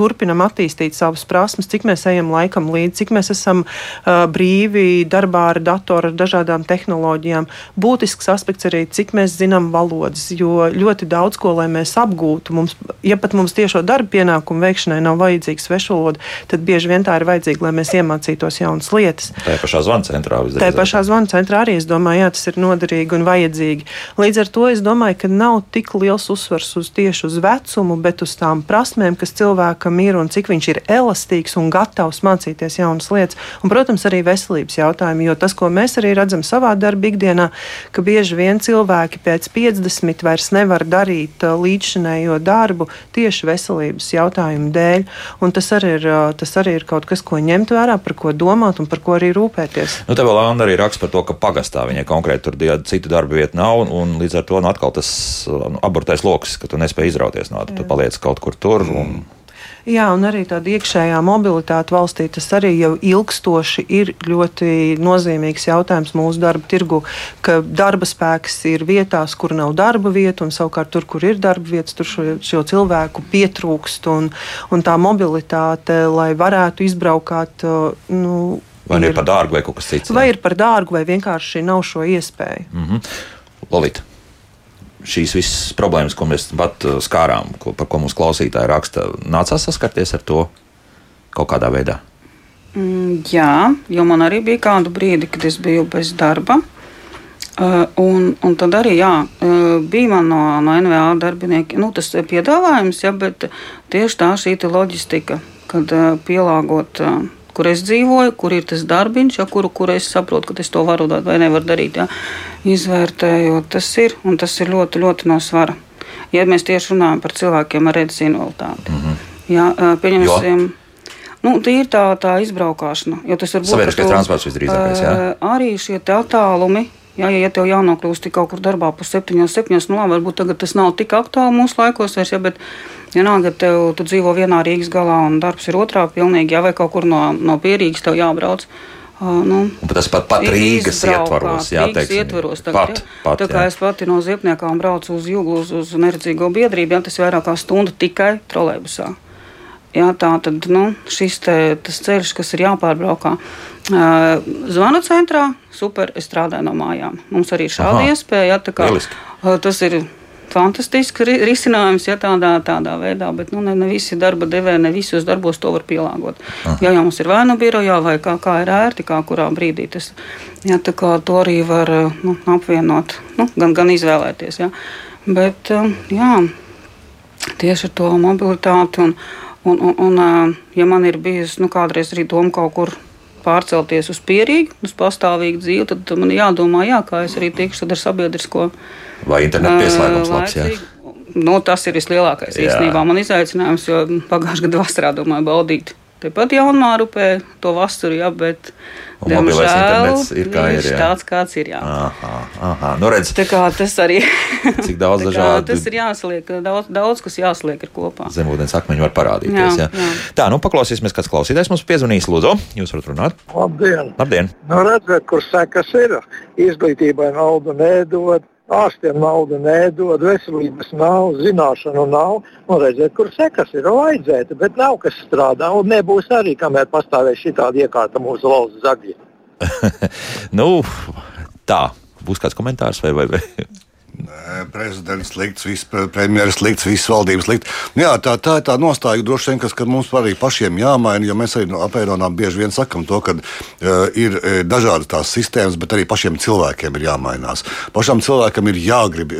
turpinam attīstīt savas prasmes, cik mēs ejam laikam līdzi, cik mēs esam uh, brīvi darbā ar datoru, ar dažādām tehnoloģijām. Būtisks aspekts arī, cik mēs zinām valodas, jo ļoti daudz ko, lai mēs apgūtu, mums, ja pat mums tiešo darba pienākumu veikšanai nav vajadzīga svešvaloda, tad bieži vien tā ir vajadzīga, lai mēs iemācītos jaunas lietas. Tā ir pašā zvana centrā. Tā ir pašā zvana centrā arī es domāju, jā, tas ir noderīgi un vajadzīgi. Līdz ar to es domāju, ka nav tik liels uzsvars uz tieši uz vecumu, bet uz tām prasmēm, kas cilvēkam cilvēkam ir un cik viņš ir elastīgs un gatavs mācīties jaunas lietas. Un, protams, arī veselības jautājumi, jo tas, ko mēs arī redzam savā darba ikdienā, ka bieži vien cilvēki pēc 50 vairs nevar darīt uh, līdzšinējo darbu tieši veselības jautājumu dēļ. Un tas arī, ir, uh, tas arī ir kaut kas, ko ņemt vērā, par ko domāt un par ko arī rūpēties. Nu, te vēl Anna arī raksta par to, ka pagastā viņai konkrēti tur citu darba vietu nav, un, un līdz ar to nu, atkal tas nu, abortais lokus, ka tu nespēji izrauties no tā, tu paliec kaut kur tur. Un... Jā, un arī tāda iekšējā mobilitāte valstī tas arī jau ilgstoši ir ļoti nozīmīgs jautājums mūsu darba tirgu, ka darba spēks ir vietās, kur nav darba vieta, un savukārt tur, kur ir darba vietas, tur šo, šo cilvēku pietrūkst, un, un tā mobilitāte, lai varētu izbraukāt. Nu, Vai ir, ir par dārgu vai kaut kas cits? Vai jā. ir par dārgu, vai vienkārši nav šo iespēju? Mm -hmm. Lolita šīs visas problēmas, ko mēs pat uh, skārām, ko, par ko mūsu klausītāji raksta, nācās saskarties ar to kaut kādā veidā? Mm, jā, jo man arī bija kādu brīdi, kad es biju bez darba. Uh, un, un tad arī jā, uh, bija man no, no NVA darbinieki nu, tas piedāvājums, ja, bet tieši tā šī loģistika, kad uh, pielāgot uh, kur es dzīvoju, kur ir tas darbiņš, ja, kuru, kuru es saprotu, ka es to varu vai nevaru darīt. Ja. Izvērtējot, tas ir un tas ir ļoti, ļoti no svara. Ja mēs tieši runājam par cilvēkiem ar redzes invaliditāti, mm -hmm. ja, pieņemsim. Jo? Nu, tā ir tā, tā izbraukšana. Sabiedriskais transports visdrīzākais. Jā. Arī šie attālumi, Jā, ja, tev jānokļūst kaut kur darbā par septiņos, septiņos, nu, varbūt tagad tas nav tik aktuāli mūsu laikos vairs, ja, bet vienalga, ja tev, tu dzīvo vienā Rīgas galā un darbs ir otrā pilnīgi, ja vai kaut kur no, no pierīgas tev jābrauc. Uh, nu, tas pat, pat Rīgas ietvaros, jā, Rīgas teiksim, ietvaros tagad, pat, jā. pat, tā kā jā. es pati no Ziepniekām braucu uz Jūglu, uz, uz neredzīgo biedrību, jā, tas ir vairāk kā stunda tikai trolēbusā. Jā, tā tad nu, šis te, ceļš, kas ir jāpārbraukā, zvanu centrā, super, es strādāju no mājām. Mums arī ir šāda Aha. iespēja. Jā, kā, tas ir fantastisks risinājums, ja tādā, tādā veidā, bet nu, ne, ne visi darba devēji, ne visos darbos to var pielāgot. Aha. Ja jau mums ir vai nu birojā, vai kā, kā ir ērti, kā kurā brīdī tas ja, to arī var nu, apvienot, nu, gan, gan izvēlēties. Ja. Bet jā, tieši ar to mobilitāti. Un, Un, un, un, ja man ir bijusi nu, kādreiz arī doma kaut kur pārcelties uz pierīgu, uz pastāvīgu dzīvi, tad man jādomā, jā, kā es arī tikšu ar sabiedrisko. Vai internetu pieslēgums labs? Jā. Nu, tas ir vislielākais jā. īstenībā man izaicinājums, jo pagājušajā gadā vasarā domāju baudīt. Tepat jaunmārupē to vasaru, jā, bet Un mobilais internets ir kā ir. Jā. Tāds kāds ir. Jā. Aha, aha. Nu, redz, tā kā tas arī [laughs] cik daudz [laughs] dažādu. Tas ir jāsliek, daudz, daudz kas jāsliek ar kopā. Zemūdens akmeņi var parādīties. Jā, jā. Jā. Tā, nu paklausīsimies, kāds klausītājs mums piezvanīs. Lūdzu, jūs varat runāt. Labdien! Labdien. Nu, redzēt, kur sekas ir. Izglītībai naudu nedod ārstiem naudu nedod, veselības nav, zināšanu nav. Un redziet, kur sekas ir vajadzēta, bet nav kas strādā. Un nebūs arī, kamēr pastāvēs šī tāda iekārta mūsu valsts zagļi. [laughs] nu, tā, būs kāds komentārs vai? vai, vai? Prezidents slikts, premjeras slikts, visas valdības slikts. Nu jā, tā, tā ir tā nostāja droši vien, kas mums arī pašiem jāmaina, jo mēs arī no apēronām bieži vien sakam to, ka uh, ir dažādas tās sistēmas, bet arī pašiem cilvēkiem ir jāmainās. Pašam cilvēkam ir jāgrib,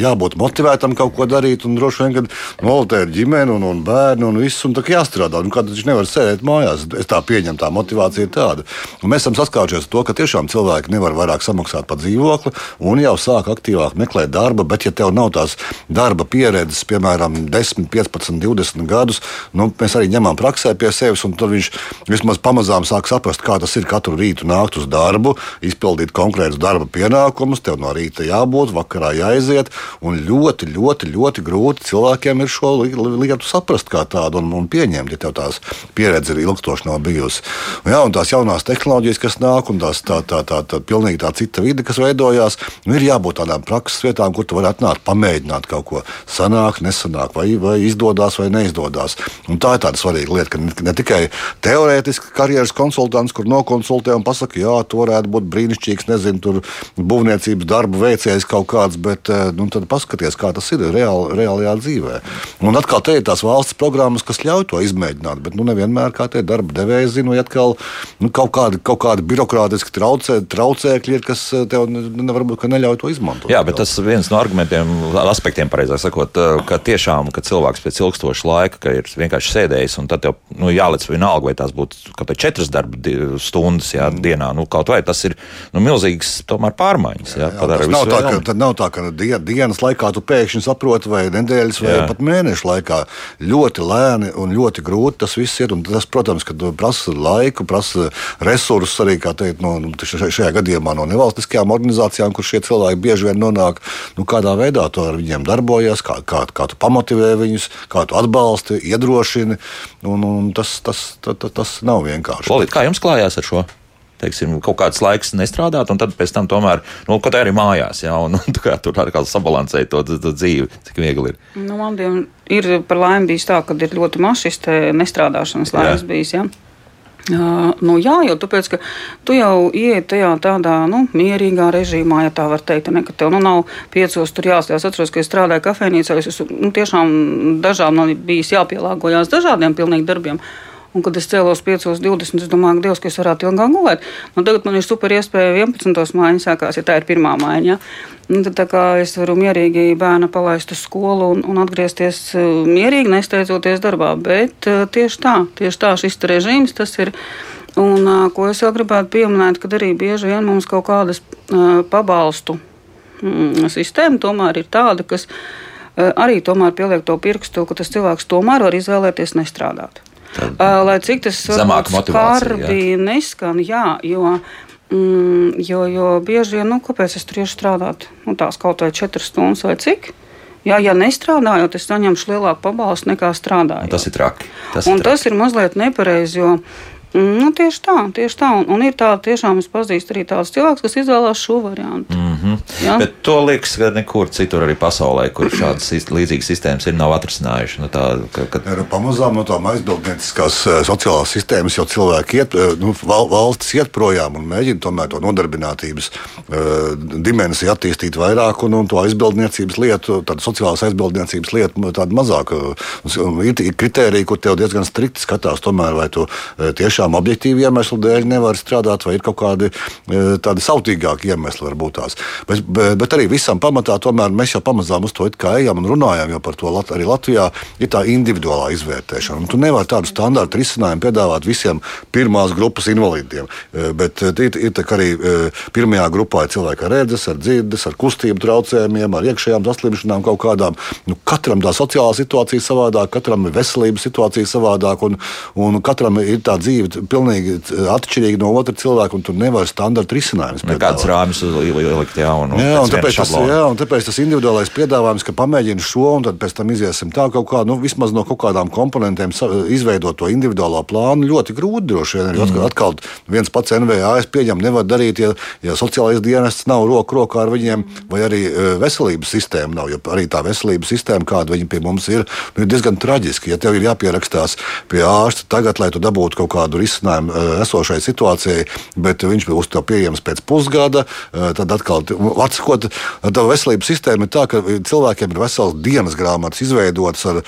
jābūt motivētam kaut ko darīt, un droši vien, kad novērtē ir ģimene un, un bērni un viss, un tā jāstrādā. Un kāds viņš nevar sēdēt mājās, es tā pieņemu, tā motivācija ir tāda. Un mēs esam saskārušies ar to, ka tiešām cilvēki nevar vairāk samaksāt par dzīvokli un jau sāk aktīvāk meklēt darba, bet ja tev nav tās darba pieredzes, piemēram, 10, 15, 20 gadus, nu, mēs arī ņemam praksē pie sevis, un tad viņš vismaz pamazām sāk saprast, kā tas ir katru rītu nākt uz darbu, izpildīt konkrētus darba pienākumus, tev no rīta jābūt, vakarā jāiziet, un ļoti, ļoti, ļoti grūti cilvēkiem ir šo lietu saprast kā tādu un, un pieņemt, ja tev tās pieredze ir ilgstoši nav bijusi. Un, jā, un tās jaunās tehnoloģijas, kas nāk, un tās tā, tā, tā, tā, pilnīgi tā cita vide, kas veidojās, nu, ir jābūt tādām prakses vietām, kur tu vari atnākt, pamēģināt kaut ko sanāk, nesanāk, vai, vai izdodas vai neizdodas. Un tā ir tāda svarīga lieta, ka ne, ne tikai teorētiski karjeras konsultants, kur nokonsultē un pasaka, jā, tu varētu būt brīnišķīgs, nezinu, tur būvniecības darbu veicējs kaut kāds, bet eh, nu, tad paskaties, kā tas ir reāli, reālajā dzīvē. Un atkal te ir tās valsts programmas, kas ļauj to izmēģināt, bet nu, nevienmēr kā tie darba devēji zina, vai atkal nu, kaut kādi, kaut kādi birokrātiski traucē, traucēkļi ir, kas eh, tev varbūt neļauj to izmantot. Jā, bet tas viens no argumentiem, aspektiem, pareizāk sakot, ka tiešām, ka cilvēks pēc ilgstoša laika, ka ir vienkārši sēdējis un tad tev nu, jāliec vienalga, vai tās būtu kaut kādas četras darba stundas jā, mm. dienā, nu, kaut vai tas ir nu, milzīgs tomēr pārmaiņas. Jā, jā, jā, tas nav tā, ka, tad nav tā, ka dienas laikā tu pēkšņi saproti, vai nedēļas, vai jā. pat mēnešu laikā ļoti lēni un ļoti grūti tas viss ir. Tas, protams, prasa laiku, prasa resursus arī teikt, no, nu, šajā gadījumā no nevalstiskajām organizācijām, kur šie cilvēki bieži vien nonāk. Nu, kādā veidā tu ar viņiem darbojies, kā, kā, kā tu pamotivē viņus, kā tu atbalsti, iedrošini. Un, un tas, tas, tas, tas, tas nav vienkārši. Lolīt, kā jums klājās ar šo? teiksim, kaut kāds laiks nestrādāt, un tad pēc tam tomēr, nu, kaut kā arī mājās, jā, un, [laughs] un kā tur arī sabalansēt to, to, to dzīvi, cik viegli ir. Nu, man ir par laimi bijis tā, ka ir ļoti maz šis nestrādāšanas laiks bijis, jā. Uh, nu, jā, jau tāpēc, ka tu jau ienāc tajā tādā nu, mierīgā režīmā, ja tā var teikt. Ne, tev nu, nav piecos tur jāstāv. Es atceros, ka es strādāju kafejnīcā. Es esmu nu, tiešām dažām man bijis jāpielāgojas dažādiem pilnīgi darbiem. Un, kad es cēlos 5.20, es domāju, Dievs, ka es varētu ilgāk gulēt. Nu, tagad man ir super iespēja 11. mājiņa sākās, ja tā ir pirmā mājiņa. Ja? Nu, tad es varu mierīgi bērnu palaist uz skolu un, un atgriezties uh, mierīgi, nesteidzoties darbā. Bet uh, tieši tā, tieši tā šis režīms tas ir. Un, uh, ko es vēl gribētu pieminēt, kad arī bieži vien mums kaut kādas pabalstu mm, sistēma tomēr ir tāda, kas arī tomēr pieliek to pirkstu, ka tas cilvēks tomēr var izvēlēties nestrādāt. Tad, lai cik tas skarbi neskan, jā, jo, mm, jo, jo bieži vien, nu, kāpēc es tur iešu strādāt, nu, tās kaut vai četras stundas vai cik. Jā, ja nestrādājot, es saņemšu lielāku pabalstu nekā strādājot. Tas ir traki. Tas, ir, traki. tas ir mazliet nepareizi, jo Nu, tieši tā, tieši tā. Un, un ir tā, tiešām es pazīstu arī tādus cilvēkus, kas izvēlās šo variantu. Mm -hmm. ja? Bet to liekas, ka nekur citur arī pasaulē, kur šādas līdzīgas sistēmas ir, nav atrisinājuši. Nu, tā, ka, ka... Ir pamazām no tām aizbildnieciskās eh, sociālās sistēmas jau cilvēki iet, eh, nu, valstis iet projām un mēģina tomēr to nodarbinātības uh, dimensiju attīstīt vairāk un, un to aizbildniecības lietu, tādu sociālās aizbildniecības lietu tādu mazāk. Ir kritēriji, kur tev diezgan strikti skatās, tomēr vai tu tiešām tiešām objektīvu iemeslu dēļ nevar strādāt, vai ir kaut kādi e, tādi sautīgāki iemesli, varbūt tās. Bet, bet, bet arī visam pamatā tomēr mēs jau pamazām uz to ejam un runājam, jo par to arī Latvijā ir tā individuālā izvērtēšana. Un tu nevari tādu standartu risinājumu piedāvāt visiem pirmās grupas invalīdiem. E, bet e, ir, ir arī pirmajā grupā ir cilvēki ar redzes, ar dzirdes, ar kustību traucējumiem, ar iekšējām saslimšanām kaut kādām. Nu, katram tā sociālā situācija savādāk, katram ir veselības situācija savādāk, un, un katram ir tā dzīve pilnīgi atšķirīgi no otra cilvēka, un tur nevar standarta risinājums. Nekāds rāmis uzlikt, jā, un, jā, un tāpēc, tas, jā, un tāpēc tas individuālais piedāvājums, ka pamēģini šo, un tad pēc tam iziesim tā kaut kā, nu, vismaz no kaut kādām komponentiem izveidot to individuālo plānu, ļoti grūti droši vien. Mm. Atkal viens pats NVA, es pieņemu, nevar darīt, ja, ja sociālais dienests nav roku rokā ar viņiem, vai arī veselības sistēma nav, jo arī tā veselības sistēma, kāda viņa pie mums ir, nu, ir diezgan traģiska. Ja tev ir jāpierakstās pie ārsta tagad, lai tu dabūtu kaut kādu risinājumu esošai situācijai, bet viņš būs tev pieejams pēc pusgada. Tad atkal, atsakot, tā veselības sistēma ir tā, ka cilvēkiem ir veselas dienas grāmatas izveidotas, ar,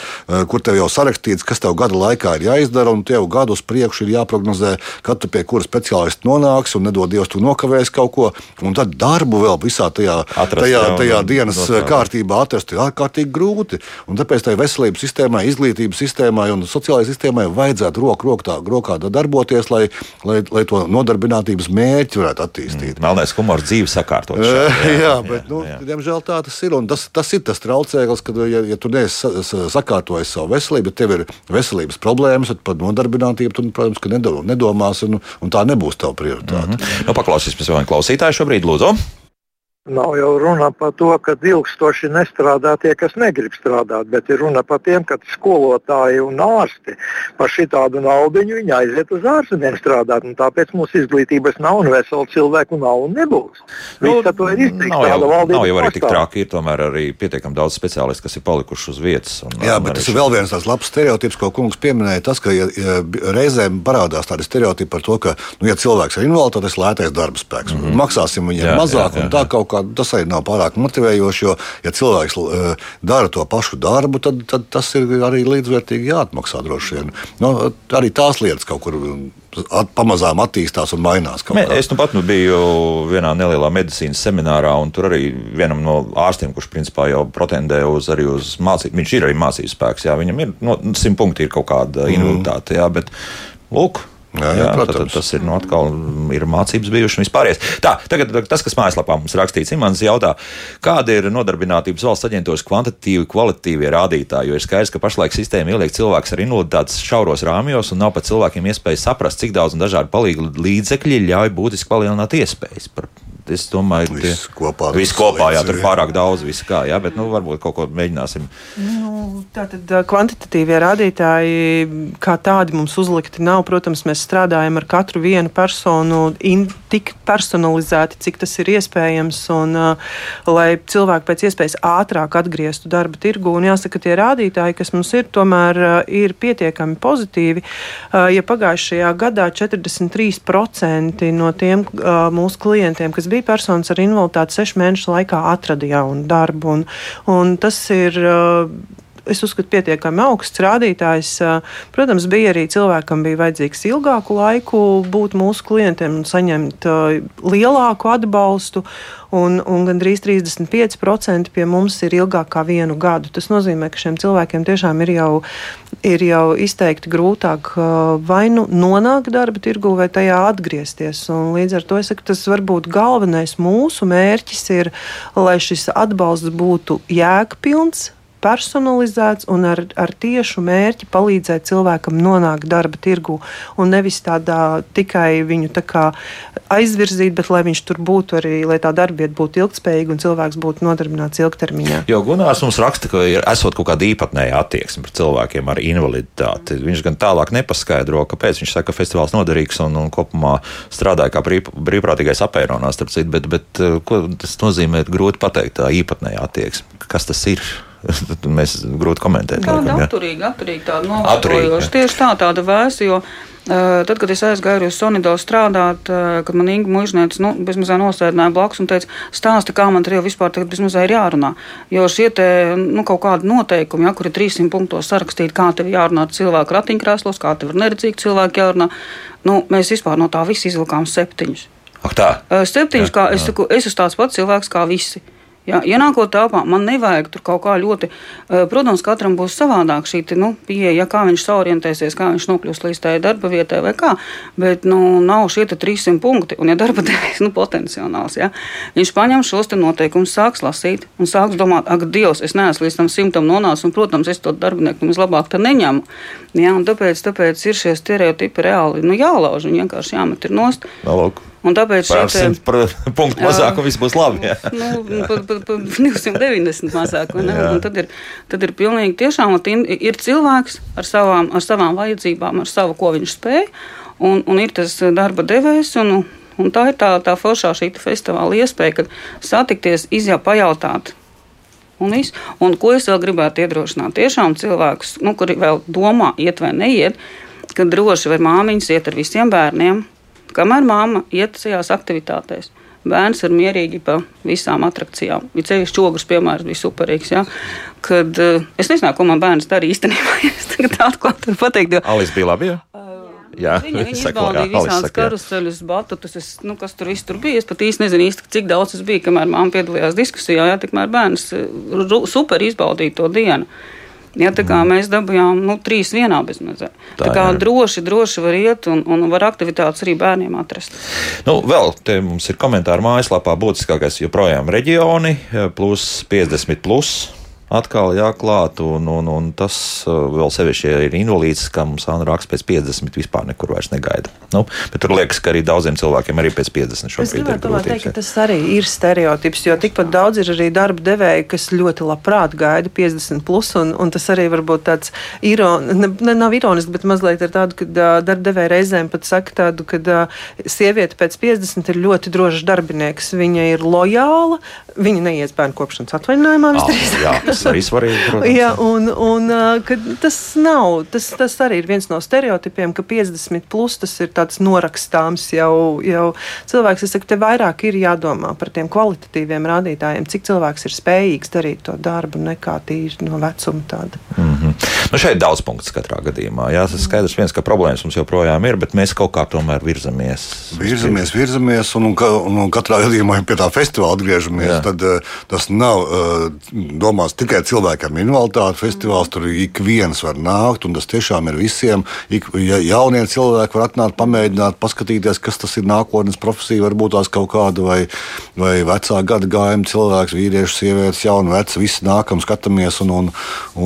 kur tev jau sarakstīts, kas tev gada laikā ir jāizdara, un tev gadu uz priekšu ir jāprognozē, kad tu pie kura speciālista nonāks, un nedod Dievs, tu nokavēsi kaut ko. Un tad darbu vēl visā tajā, atrast, tajā, tajā dienas kārtībā atrast ir ārkārtīgi grūti. Un tāpēc tai veselības sistēmai, izglītības sistēmai un sociālajai sistēmai vajadzētu roku rokā, rokā darboties, lai, lai, lai to nodarbinātības mērķi varētu attīstīt. Mm, melnais humors dzīve sakārtot. [laughs] Jā, jā, jā, bet, nu, jā. diemžēl tā tas ir. Tas, tas ir tas traucēklis, ka, ja, ja tu neesi sakārtojis savu veselību, ja tev ir veselības problēmas, tad par nodarbinātību tu, protams, nedomās, un, un tā nebūs tava prioritāte. Mm -hmm. nu, paklausīsimies vēl klausītāju šobrīd, lūdzu. Nav jau runa par to, ka ilgstoši nestrādā tie, kas negrib strādāt, bet ir runa par tiem, ka skolotāji un ārsti par šitādu naudu viņi aiziet uz ārzemēm strādāt. Tāpēc mums izglītības nav un vesela cilvēku nav un nebūs. Nu, Viss to ir izdarījis. Nav jau, nav jau arī tik traki, ir tomēr arī pietiekami daudz speciālistu, kas ir palikuši uz vietas. Un, Jā, bet tas ir vēl viens tāds labs stereotips, ko kungs pieminēja. Tas, ka ja, ja reizēm parādās tādi stereotipi par to, ka, nu, ja cilvēks ir invaliditāte, tas ir lētais darba spēks. Mm -hmm. Maksāsim viņam jā, mazāk jā, jā, jā. un tā kaut kā kā tas arī nav pārāk motivējoši. Jo, ja cilvēks uh, dara to pašu darbu, tad, tad tas ir arī līdzvērtīgi jāatmaksā droši vien. Nu, arī tās lietas kaut kur. At, pamazām attīstās un mainās. Es nu pat nu biju vienā nelielā medicīnas seminārā, un tur arī vienam no ārstiem, kurš principā jau pretendē uz, uz mācību, viņš ir arī mācības spēks. Jā, viņam ir no, simt punkti, ir kaut kāda mm. invaliditāte, jā, bet lūk, Jā, jā, jā tad, tas ir nu, atkal ir mācības bijušas un vispārējais. Tā, tagad tas, kas mājaslapā mums rakstīts, Imants jautā, kāda ir nodarbinātības valsts aģentūras kvantitatīvi, kvalitīvie rādītāji, jo ir skaidrs, ka pašlaik sistēma ieliek cilvēks ar invaliditātes šauros rāmjos un nav pat cilvēkiem iespēja saprast, cik daudz un dažādi palīgi līdzekļi ļauj būtiski palielināt iespējas. Par es domāju, ka viss kopā, viss kopā jā, tur ir pārāk daudz, viss kā, jā, bet nu, varbūt kaut ko mēģināsim. Nu, tātad kvantitatīvie rādītāji, kā tādi mums uzlikti nav. Protams, mēs strādājam ar katru vienu personu in, tik personalizēti, cik tas ir iespējams, un uh, lai cilvēki pēc iespējas ātrāk atgrieztu darba tirgu. Un jāsaka, tie rādītāji, kas mums ir, tomēr uh, ir pietiekami pozitīvi. Uh, ja pagājušajā gadā 43% no tiem uh, mūsu klientiem, kas bija bija personas ar invaliditāti sešu mēnešu laikā atrada jaunu darbu. Un, un tas ir uh, es uzskatu, pietiekami augsts rādītājs. Protams, bija arī cilvēkam bija vajadzīgs ilgāku laiku būt mūsu klientiem un saņemt lielāku atbalstu un, un gandrīz 35% pie mums ir ilgāk kā vienu gadu. Tas nozīmē, ka šiem cilvēkiem tiešām ir jau, ir jau izteikti grūtāk vai nu nonākt darba tirgu, vai tajā atgriezties. Un līdz ar to es saku, tas varbūt galvenais mūsu mērķis ir, lai šis atbalsts būtu jēgpilns, personalizēts un ar, ar tiešu mērķi palīdzēt cilvēkam nonākt darba tirgu. Un nevis tādā tikai viņu tā kā aizvirzīt, bet lai viņš tur būtu arī, lai tā darbvieta būtu ilgspējīga un cilvēks būtu nodarbināts ilgtermiņā. Jo Gunārs mums raksta, ka ir esot kaut kāda īpatnēja attieksme pret cilvēkiem ar invaliditāti. Viņš gan tālāk nepaskaidro, kāpēc viņš saka, ka festivāls noderīgs un, un kopumā strādāja kā brīv, brīvprātīgais apēronā, starp citu, bet, bet ko tas nozīmē, grūti pateikt, tā īpatnēja attieksme. Kas tas ir? [laughs] mēs grūti komentēt. Tāda laikam, atturīga, atturīga, tāda novērojoša. Tieši tā, tāda vēsta, jo Tad, kad es aizgāju uz Sonido strādāt, kad man Inga Mužniece nu, bezmazliet nosēdināja blakus un teica, stāsti, kā man tur jau vispār tagad bezmazliet ir jārunā. Jo šie te, nu, kaut kādi noteikumi, ja, kur ir 300 punktos sarakstīti, kā tev jārunā cilvēku ratiņkrēslos, kā tev ir neredzīgi cilvēki jārunā, nu, mēs vispār no tā visi izvilkām septiņus. Ak tā? Septiņus, kā es saku, es esmu tāds pats cilvēks kā visi. Ja, ienākot telpā, man nevajag tur kaut kā ļoti. Eh, protams, katram būs savādāk šī nu, pieeja, ja kā viņš saorientēsies, kā viņš nokļūs līdz tai darba vietai vai kā. Bet nu, nav šie 300 punkti. Un, ja darba [laughs] devējs nu, potenciāls, ja, viņš paņem šos noteikumus, sāks lasīt un sāks domāt, ak, Dievs, es neesmu līdz tam simtam nonācis, un, protams, es to darbinieku vislabāk neņemu. Ja, tāpēc, tāpēc ir šie stereotipi reāli nu, jālauž un vienkārši jāmet ir nost. Nalūk. Un tāpēc šeit ir punkts mazāk, un viss būs labi. nu, pat, pat, pat 290 mazāk. Tad ir, tad ir pilnīgi tiešām ir cilvēks ar savām, ar savām vajadzībām, ar savu, ko viņš spēj, un, un ir tas darba devējs. Un, un tā ir tā, tā foršā šī festivāla iespēja, kad satikties, izjau pajautāt. Un, visu. un ko es vēl gribētu iedrošināt? Tiešām cilvēkus, nu, kuri vēl domā, iet vai neiet, ka droši var māmiņas iet ar visiem bērniem, kamēr māma iet tajās aktivitātēs. Bērns ir mierīgi pa visām attrakcijām. Ir ceļš čogurs, piemēram, bija superīgs. Ja? Kad, uh, es nezinu, ko man bērns darīja īstenībā. [laughs] es tagad atklāti varu pateikt. Jo... Alis bija labi. Ja? Jā, viņa viņa [laughs] izbaudīja visādas karuseļus, batutus, es, nu, kas tur viss tur bija. Es pat īsti nezinu, īsti, cik daudz tas bija, kamēr māma piedalījās diskusijā. Jā, tikmēr bērns super izbaudīja to dienu. Ja, tā kā mm. mēs dabūjām nu, trīs vienā bezmazliet. Tā, tā kā jā. droši, droši var iet un, un var aktivitātes arī bērniem atrast. Nu, vēl te mums ir komentāri mājaslapā būtiskākais joprojām reģioni plus 50. Plus atkal jāklāt, un, un, un tas uh, vēl sevišķi ir invalīds, kā mums Anna raksta pēc 50 vispār nekur vairs negaida. Nu, bet tur liekas, ka arī daudziem cilvēkiem arī pēc 50 šobrīd ir grūtības. Teikt, tas arī ir stereotips, jo tikpat daudz ir arī darba devēji, kas ļoti labprāt gaida 50 plus, un, un tas arī varbūt tāds iron, ne, ne, nav ironiski, bet mazliet ir tādu, ka darba devēji reizēm pat saka tādu, ka sieviete pēc 50 ir ļoti drošs darbinieks, viņa ir lojāla, viņa neies bērnu kopšanas atvaļinājumā visdrīzāk. Tas arī svarīgi. [laughs] Protams, jā, un, un tas nav, tas, tas arī ir viens no stereotipiem, ka 50 plus tas ir tāds norakstāms jau, jau cilvēks. Es saku, te vairāk ir jādomā par tiem kvalitatīviem rādītājiem, cik cilvēks ir spējīgs darīt to darbu nekā tīri no vecuma tāda. Mm. Nu šeit daudz punktu katrā gadījumā. Jā, tas skaidrs viens, ka problēmas mums joprojām ir, bet mēs kaut kā tomēr virzamies. Virzamies, virzamies, un, un, un, un katrā gadījumā pie tā festivāla atgriežamies. Jā. Tad tas nav uh, domās tikai ar invaliditāti festivāls. Tur ik viens var nākt, un tas tiešām ir visiem. Ik, ja jaunie cilvēki var atnākt, pamēģināt, paskatīties, kas tas ir nākotnes profesija, varbūt tās kaut kāda vai, vai vecā gada gājuma cilvēks, vīrieši, sievietes, jauni, veci. Visi nākam, skatāmies, un, un,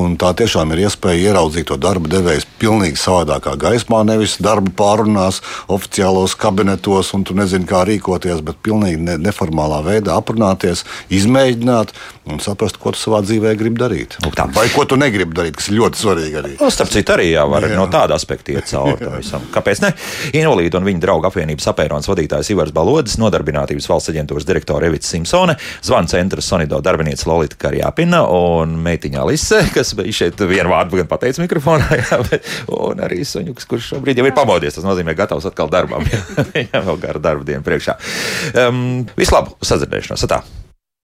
un tā tiešām ir iespēja ieraudzīt to darba devēju pilnīgi savādākā gaismā, nevis darba pārunās, oficiālos kabinetos, un tu nezini, kā rīkoties, bet pilnīgi ne, neformālā veidā aprunāties, izmēģināt un saprast, ko tu savā dzīvē gribi darīt. Vai ko tu negribi darīt, kas ir ļoti svarīgi arī. Nu, starp citu, arī jā, var jā. no tāda aspekta iet cauri tam visam. Kāpēc ne? Invalīdu un viņa draugu apvienības apēronas vadītājs Ivars Balodis, nodarbinātības valsts aģentūras direktore Evita Simpsone, zvanu centra Sonido darbiniece Lolita Karjāpina un meitiņa Alise, kas bija šeit vienu vārdu gan pateica mikrofonā, [laughs] jā, bet, un arī Suņuks, kurš šobrīd jau ir pamodies. Tas nozīmē, gatavs atkal darbam. [laughs] [laughs] Viņam vēl gara darba diena priekšā. Um, vislabāk, sadzirdēšanos! Atā.